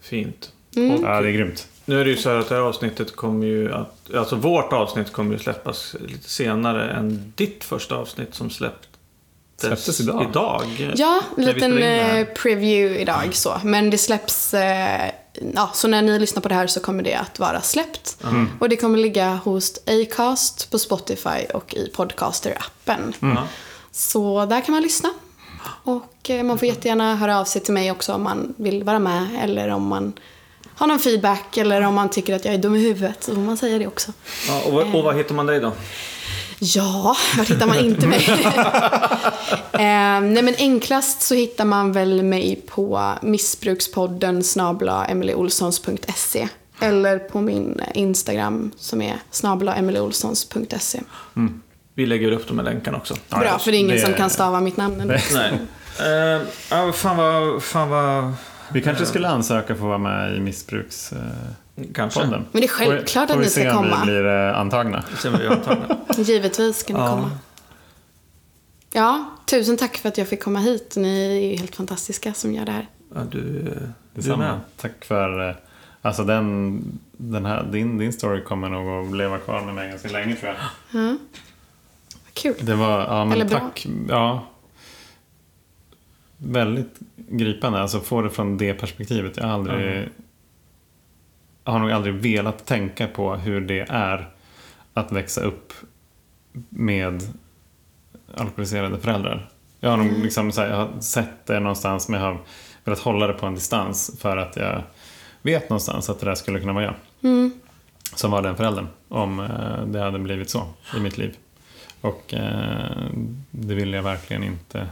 Fint. Mm. Och Ja, det är grymt. Nu är det ju så här att det här avsnittet kommer ju att... Alltså vårt avsnitt kommer ju släppas lite senare än ditt första avsnitt som släpptes, Släpptes idag? idag. Ja, en liten eh, preview idag så. Men det släpps, eh, ja, så när ni lyssnar på det här så kommer det att vara släppt. Och det kommer ligga hos Acast, på Spotify och i Podcaster-appen. Ja. Så där kan man lyssna. Och eh, man får jättegärna höra av sig till mig också om man vill vara med eller om man har någon feedback eller om man tycker att jag är dum i huvudet så får man säga det också. Ja, och, vad, och vad hittar man dig då? Ja, var hittar man inte mig? eh, nej men enklast så hittar man väl mig på missbrukspodden snabla emilyolssons.se eller på min Instagram som är snabla emilyolssons.se. Vi lägger upp de här länkarna också. Bra, för det är ingen det- som kan stava mitt namn. Nej. Eh, ja, fan vad... Fan vad Vi kanske skulle ansöka för att vara med i missbrukspodden. kanske. Men det är självklart Får att vi ni ska se om komma. vi blir eh, antagna. Sen vi antagna. Givetvis ska ni Ja. komma. Ja, tusen tack för att jag fick komma hit. Ni är ju helt fantastiska som gör det här. Ja, du, Detsamma. med. Tack för... eh, Alltså den, den här, din, din story kommer nog att leva kvar med mig ganska länge tror jag. Ja. Vad Kul. Det var, ja men Eller bra. tack. Ja. Väldigt gripande, alltså få det från det perspektivet. Jag har aldrig... Mm. Jag har nog aldrig velat tänka på hur det är att växa upp med alkoholiserade föräldrar. Jag har nog Mm. liksom så här, jag har sett det någonstans men jag har velat hålla det på en distans för att jag vet någonstans att det där skulle kunna vara jag Mm. som var den föräldern om eh, det hade blivit så i mitt liv. Och eh, det vill jag verkligen inte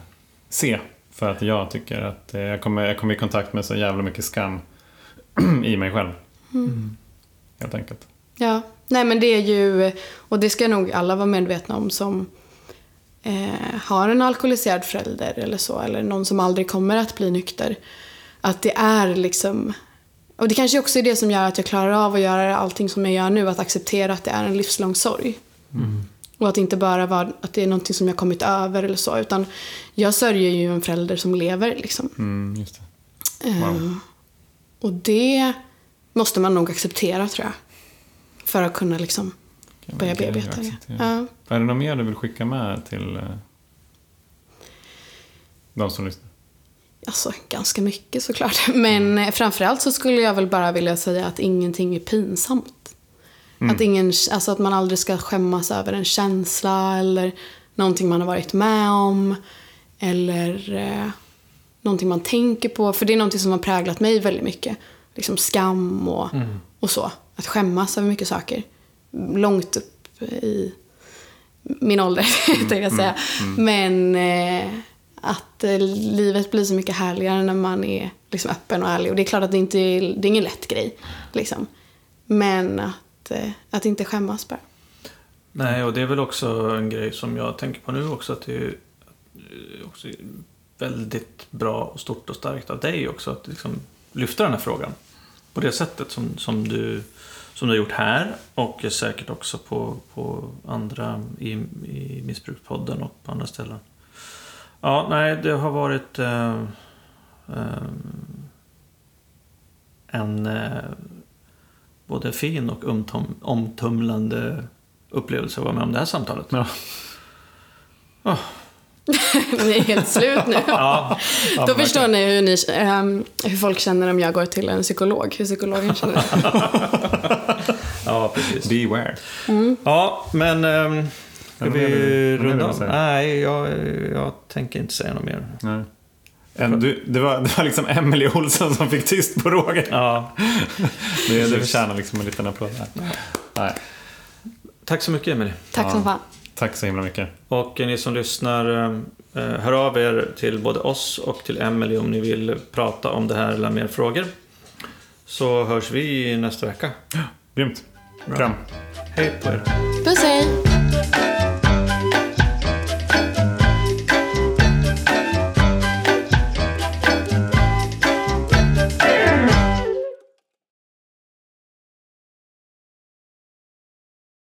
se. För att jag tycker att eh, jag kommer, jag kommer i kontakt med så jävla mycket skam i mig själv. Helt enkelt. Ja, nej men det är ju, och det ska nog alla vara medvetna om som eh, har en alkoholiserad förälder eller så, eller någon som aldrig kommer att bli nykter. Att det är liksom, och det kanske också är det som gör att jag klarar av att göra allting som jag gör nu, att acceptera att det är en livslång sorg. Och att det inte bara vara att det är någonting som jag kommit över eller så, utan jag sörjer ju en förälder som lever liksom. Mm, just det. Eh, Wow. Och det måste man nog acceptera tror jag. För att kunna liksom Kan börja bearbeta det. Ja. Är det något mer du vill skicka med till eh, de som lyssnar? Alltså, ganska mycket såklart. Men eh, framförallt så skulle jag väl bara vilja säga att ingenting är pinsamt. Att, ingen, alltså att man aldrig ska skämmas över en känsla eller någonting man har varit med om. Eller eh, någonting man tänker på. För det är någonting som har präglat mig väldigt mycket. Liksom skam och, och så. Att skämmas över mycket saker. Långt upp i min ålder, tänkte jag säga. Men eh, att eh, livet blir så mycket härligare när man är liksom, öppen och ärlig. Och det är klart att det inte är, det är ingen lätt grej. Liksom. Men att, Eh, att inte skämmas bara. Nej, och det är väl också en grej som jag tänker på nu också. Att det är eh, också väldigt bra och stort och starkt av dig också. Att liksom lyfta den här frågan. På det sättet som, som, du, som du har gjort här. Och säkert också på, på andra i, i Missbrukspodden och på andra ställen. Ja, nej, det har varit eh, eh, en eh, både fin och omtum, omtumlande upplevelse att vara med om det här samtalet. Ja. Ni är helt slut nu. Ja, Då förstår ni hur, ni ehm, hur folk känner om jag går till en psykolog. Hur psykologen känner. ja precis. Beware. Ja, men... Ähm, ska vi runda av? Nej, jag, jag tänker inte säga något mer. Nej. En, du, det, var, det var liksom Emily Olsson som fick tyst på Roger. Ja, Det, det förtjänar liksom en liten applåd här. Nej. tack så mycket Emelie. Tack som Ja. fan. Tack så himla mycket. Och ni som lyssnar, eh, hör av er till både oss och till Emelie om ni vill prata om det här eller mer frågor. Så hörs vi nästa vecka. Grymt. Kram. Hej på er. Puss hej!